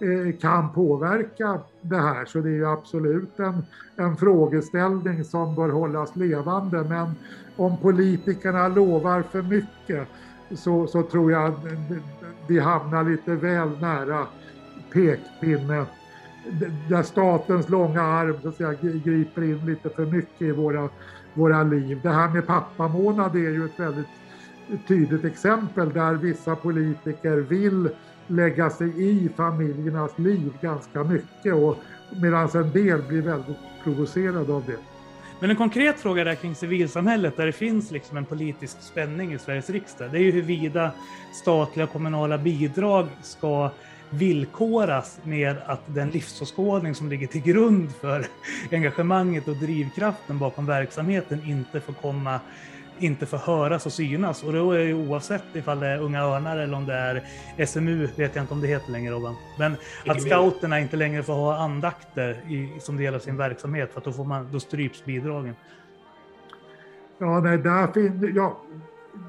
Eh, kan påverka det här. Så det är absolut en, en frågeställning som bör hållas levande. Men om politikerna lovar för mycket så, så tror jag vi hamnar lite väl nära pekpinne där statens långa arm så att säga, griper in lite för mycket i våra, våra liv. Det här med pappamånad är ju ett väldigt tydligt exempel där vissa politiker vill lägga sig i familjernas liv ganska mycket och medan en del blir väldigt provocerade av det. Men en konkret fråga där kring civilsamhället där det finns liksom en politisk spänning i Sveriges riksdag. Det är ju huruvida statliga och kommunala bidrag ska villkoras med att den livsåskådning som ligger till grund för engagemanget och drivkraften bakom verksamheten inte får komma inte får höras och synas. Och då är det oavsett ifall det är Unga Örnar eller om det är SMU, vet jag inte om det heter längre Robban. Men att scouterna inte längre får ha andakter i, som del av sin verksamhet för att då, får man, då stryps bidragen. Ja, nej, där finns, ja,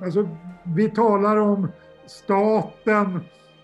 alltså, vi talar om staten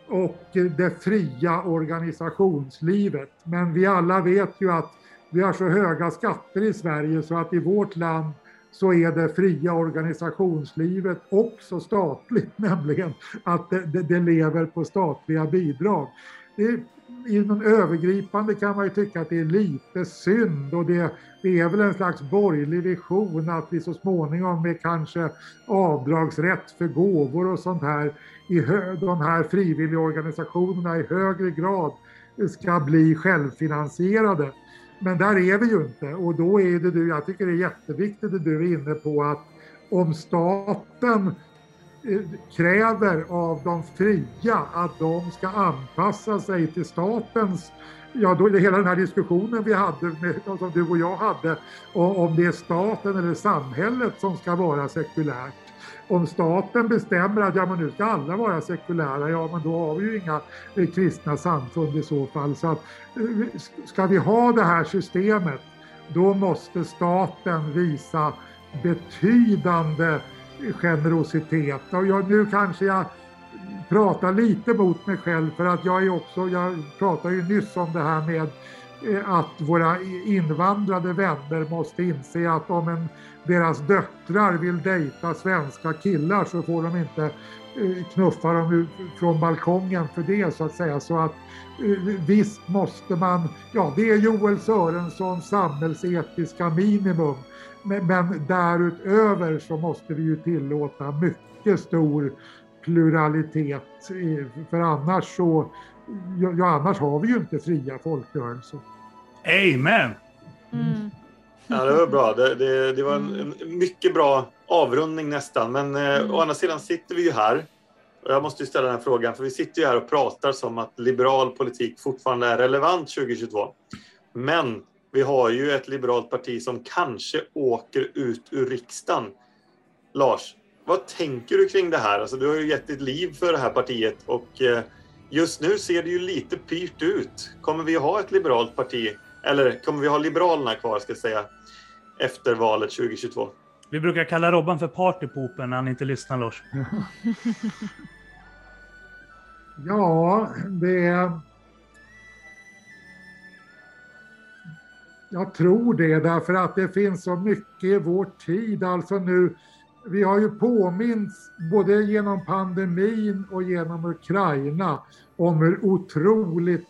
och det fria organisationslivet. Men vi alla vet ju att vi har så höga skatter i Sverige så att i vårt land så är det fria organisationslivet också statligt, nämligen att det, det, det lever på statliga bidrag. Det, I någon övergripande kan man ju tycka att det är lite synd och det, det är väl en slags borgerlig vision att vi så småningom med kanske avdragsrätt för gåvor och sånt här i hö, de här frivilligorganisationerna i högre grad ska bli självfinansierade. Men där är vi ju inte. Och då är det du, jag tycker det är jätteviktigt det du är inne på att om staten eh, kräver av de fria att de ska anpassa sig till statens Ja, då är det hela den här diskussionen vi hade, med, som du och jag hade, om det är staten eller samhället som ska vara sekulärt om staten bestämmer att ja, men nu ska alla vara sekulära, ja men då har vi ju inga eh, kristna samfund i så fall. Så att, eh, ska vi ha det här systemet, då måste staten visa betydande eh, generositet. Och jag, nu kanske jag pratar lite mot mig själv för att jag är också, jag pratade ju nyss om det här med att våra invandrade vänner måste inse att om en deras döttrar vill dejta svenska killar så får de inte eh, knuffa dem från balkongen för det så att säga. Så att eh, visst måste man, ja det är Joel Sörensons samhällsetiska minimum. Men, men därutöver så måste vi ju tillåta mycket stor pluralitet. Eh, för annars så, ja annars har vi ju inte fria folkrörelser. Amen! Mm. Ja, det var bra. Det, det, det var en, en, mycket bra avrundning nästan. Men eh, mm. å andra sidan sitter vi ju här. Och jag måste ställa den här frågan, för vi sitter ju här och pratar som att liberal politik fortfarande är relevant 2022. Men vi har ju ett liberalt parti som kanske åker ut ur riksdagen. Lars, vad tänker du kring det här? Alltså, du har ju gett ditt liv för det här partiet och eh, just nu ser det ju lite pyrt ut. Kommer vi ha ett liberalt parti eller kommer vi ha Liberalerna kvar, ska jag säga, efter valet 2022? Vi brukar kalla Robban för partypoopen när han inte lyssnar, Lars. ja, det... är... Jag tror det, därför att det finns så mycket i vår tid. Alltså nu vi har ju påminns både genom pandemin och genom Ukraina om hur otroligt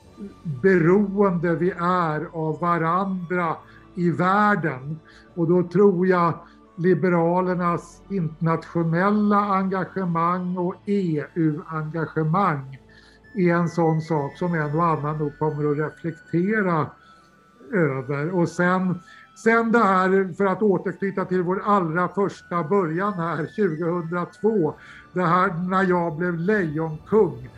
beroende vi är av varandra i världen. Och då tror jag Liberalernas internationella engagemang och EU-engagemang är en sån sak som en och annan nog kommer att reflektera över. Och sen, sen det här, för att återknyta till vår allra första början här 2002, det här när jag blev lejonkung.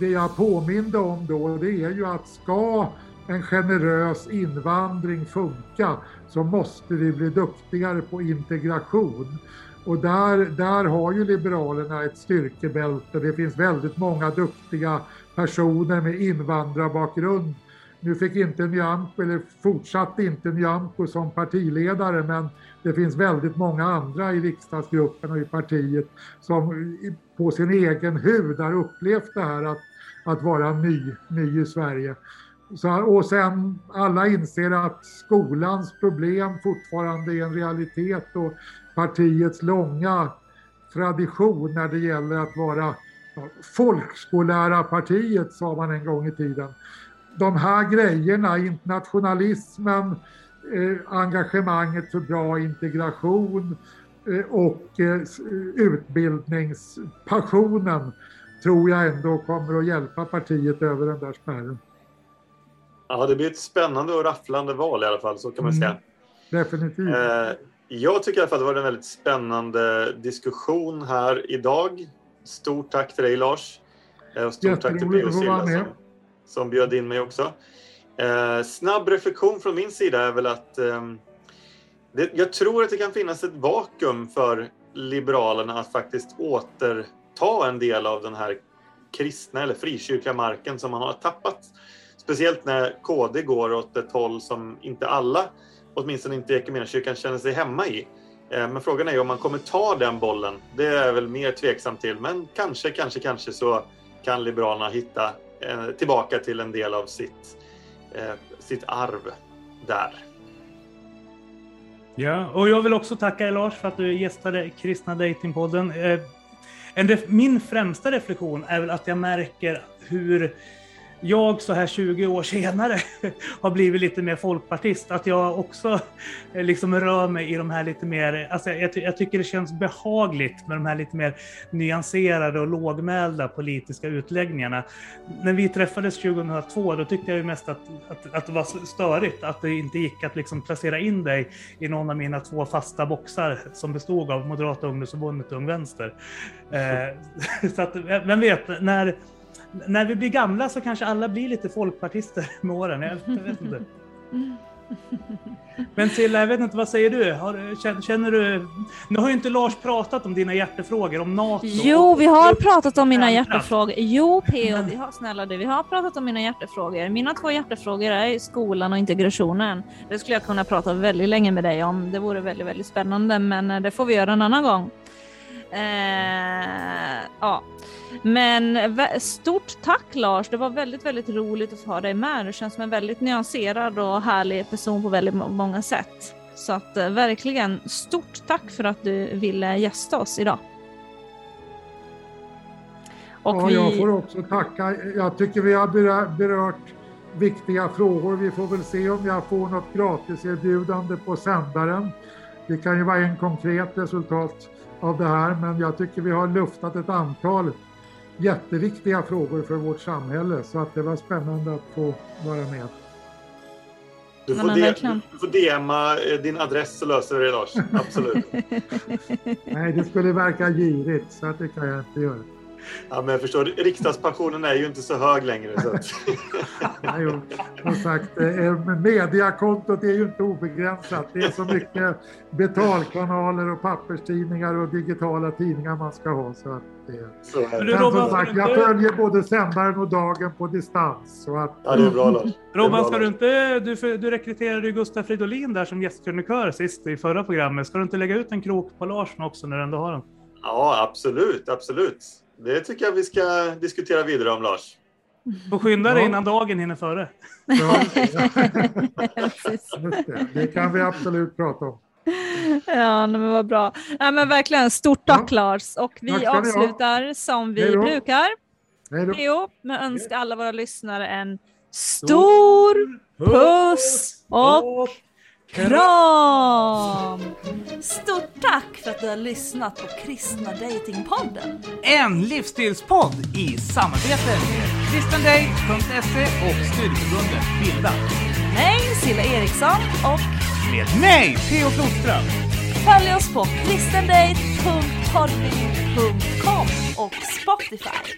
Det jag påminde om då, det är ju att ska en generös invandring funka så måste vi bli duktigare på integration. Och där, där har ju Liberalerna ett styrkebälte. Det finns väldigt många duktiga personer med invandrarbakgrund. Nu fick inte Nyamko, eller fortsatte inte Nyamko som partiledare, men det finns väldigt många andra i riksdagsgruppen och i partiet som på sin egen hud har upplevt det här att, att vara ny, ny i Sverige. Så, och sen alla inser att skolans problem fortfarande är en realitet och partiets långa tradition när det gäller att vara folkskollärarpartiet sa man en gång i tiden. De här grejerna, internationalismen, eh, engagemanget för bra integration eh, och eh, utbildningspassionen tror jag ändå kommer att hjälpa partiet över den där spärren. Ja, det blir ett spännande och rafflande val i alla fall, så kan man säga. Mm, definitivt. Jag tycker i alla fall att det var en väldigt spännande diskussion här idag. Stort tack till dig Lars. Och stort tack till P.O. Silla som, bjöd in mig också. Eh, snabb reflektion från min sida är väl att eh, det, jag tror att det kan finnas ett vakuum för Liberalerna att faktiskt återta en del av den här kristna eller frikyrkliga marken som man har tappat Speciellt när KD går åt ett håll som inte alla, åtminstone inte kyrkan känner sig hemma i. Eh, men frågan är om man kommer ta den bollen. Det är jag väl mer tveksam till. Men kanske, kanske, kanske så kan Liberalerna hitta Eh, tillbaka till en del av sitt, eh, sitt arv där. Ja, och jag vill också tacka dig Lars för att du gästade Kristna Datingpodden. Eh, min främsta reflektion är väl att jag märker hur jag så här 20 år senare har blivit lite mer folkpartist, att jag också eh, liksom rör mig i de här lite mer, alltså jag, jag, tycker det känns behagligt med de här lite mer nyanserade och lågmälda politiska utläggningarna. När vi träffades 2002, då tyckte jag ju mest att, att, att det var störigt, att det inte gick att liksom placera in dig i någon av mina två fasta boxar som bestod av Moderata ungdomsförbundet och Ung Vänster. Eh, så att, vem vet, när när vi blir gamla så kanske alla blir lite folkpartister med åren. Jag vet inte. Men Silla, jag vet inte, vad säger du? Har, känner du... Nu har ju inte Lars pratat om dina hjärtefrågor, om NATO. Jo, vi har pratat om mina hjärtefrågor. Jo, P.O. Vi har, snälla du, vi har pratat om mina hjärtefrågor. Mina två hjärtefrågor är skolan och integrationen. Det skulle jag kunna prata väldigt länge med dig om. Det vore väldigt, väldigt spännande, men det får vi göra en annan gång. Eh, ja. Men stort tack Lars, det var väldigt, väldigt roligt att ha dig med. Du känns som en väldigt nyanserad och härlig person på väldigt många sätt. Så att eh, verkligen stort tack för att du ville gästa oss idag. Och ja, vi... Jag får också tacka. Jag tycker vi har berört viktiga frågor. Vi får väl se om jag får något gratiserbjudande på sändaren. Det kan ju vara en konkret resultat av det här, men jag tycker vi har luftat ett antal jätteviktiga frågor för vårt samhälle så att det var spännande att få vara med. Du får, de, du får DMa eh, din adress så löser vi det Lars. Absolut. Nej, det skulle verka girigt så att det kan jag inte göra. Ja, men jag förstår, riksdagspensionen är ju inte så hög längre. Så att... Nej, som sagt, eh, mediakontot är ju inte obegränsat. Det är så mycket betalkanaler och papperstidningar och digitala tidningar man ska ha. Så att det... Så men som sagt, jag följer både sändaren och dagen på distans. Så att... Ja, det är bra Lars. Robban, ska du inte, du, du rekryterade ju Gustaf Fridolin där som gästkrönikör sist i förra programmet. Ska du inte lägga ut en krok på Larsson också när du ändå har den? Ja, absolut, absolut. Det tycker jag vi ska diskutera vidare om, Lars. Får skynda dig ja. innan dagen hinner före. Ja, det. det kan vi absolut prata om. Ja, men vad bra. Ja, men verkligen, stort tack Ja. Lars. Och vi avslutar som vi Hej då. brukar. Hej då. Theo, med önska alla våra lyssnare en stor puss och kram! Stort tack för att du har lyssnat på Kristna Datingpodden. En livsstilspodd i samarbete med kristendate.se och studieförbundet Bilda. Mig, Silla Eriksson och Med mig, Theo Flodström. följ oss på kristendate.podbean.com och Spotify.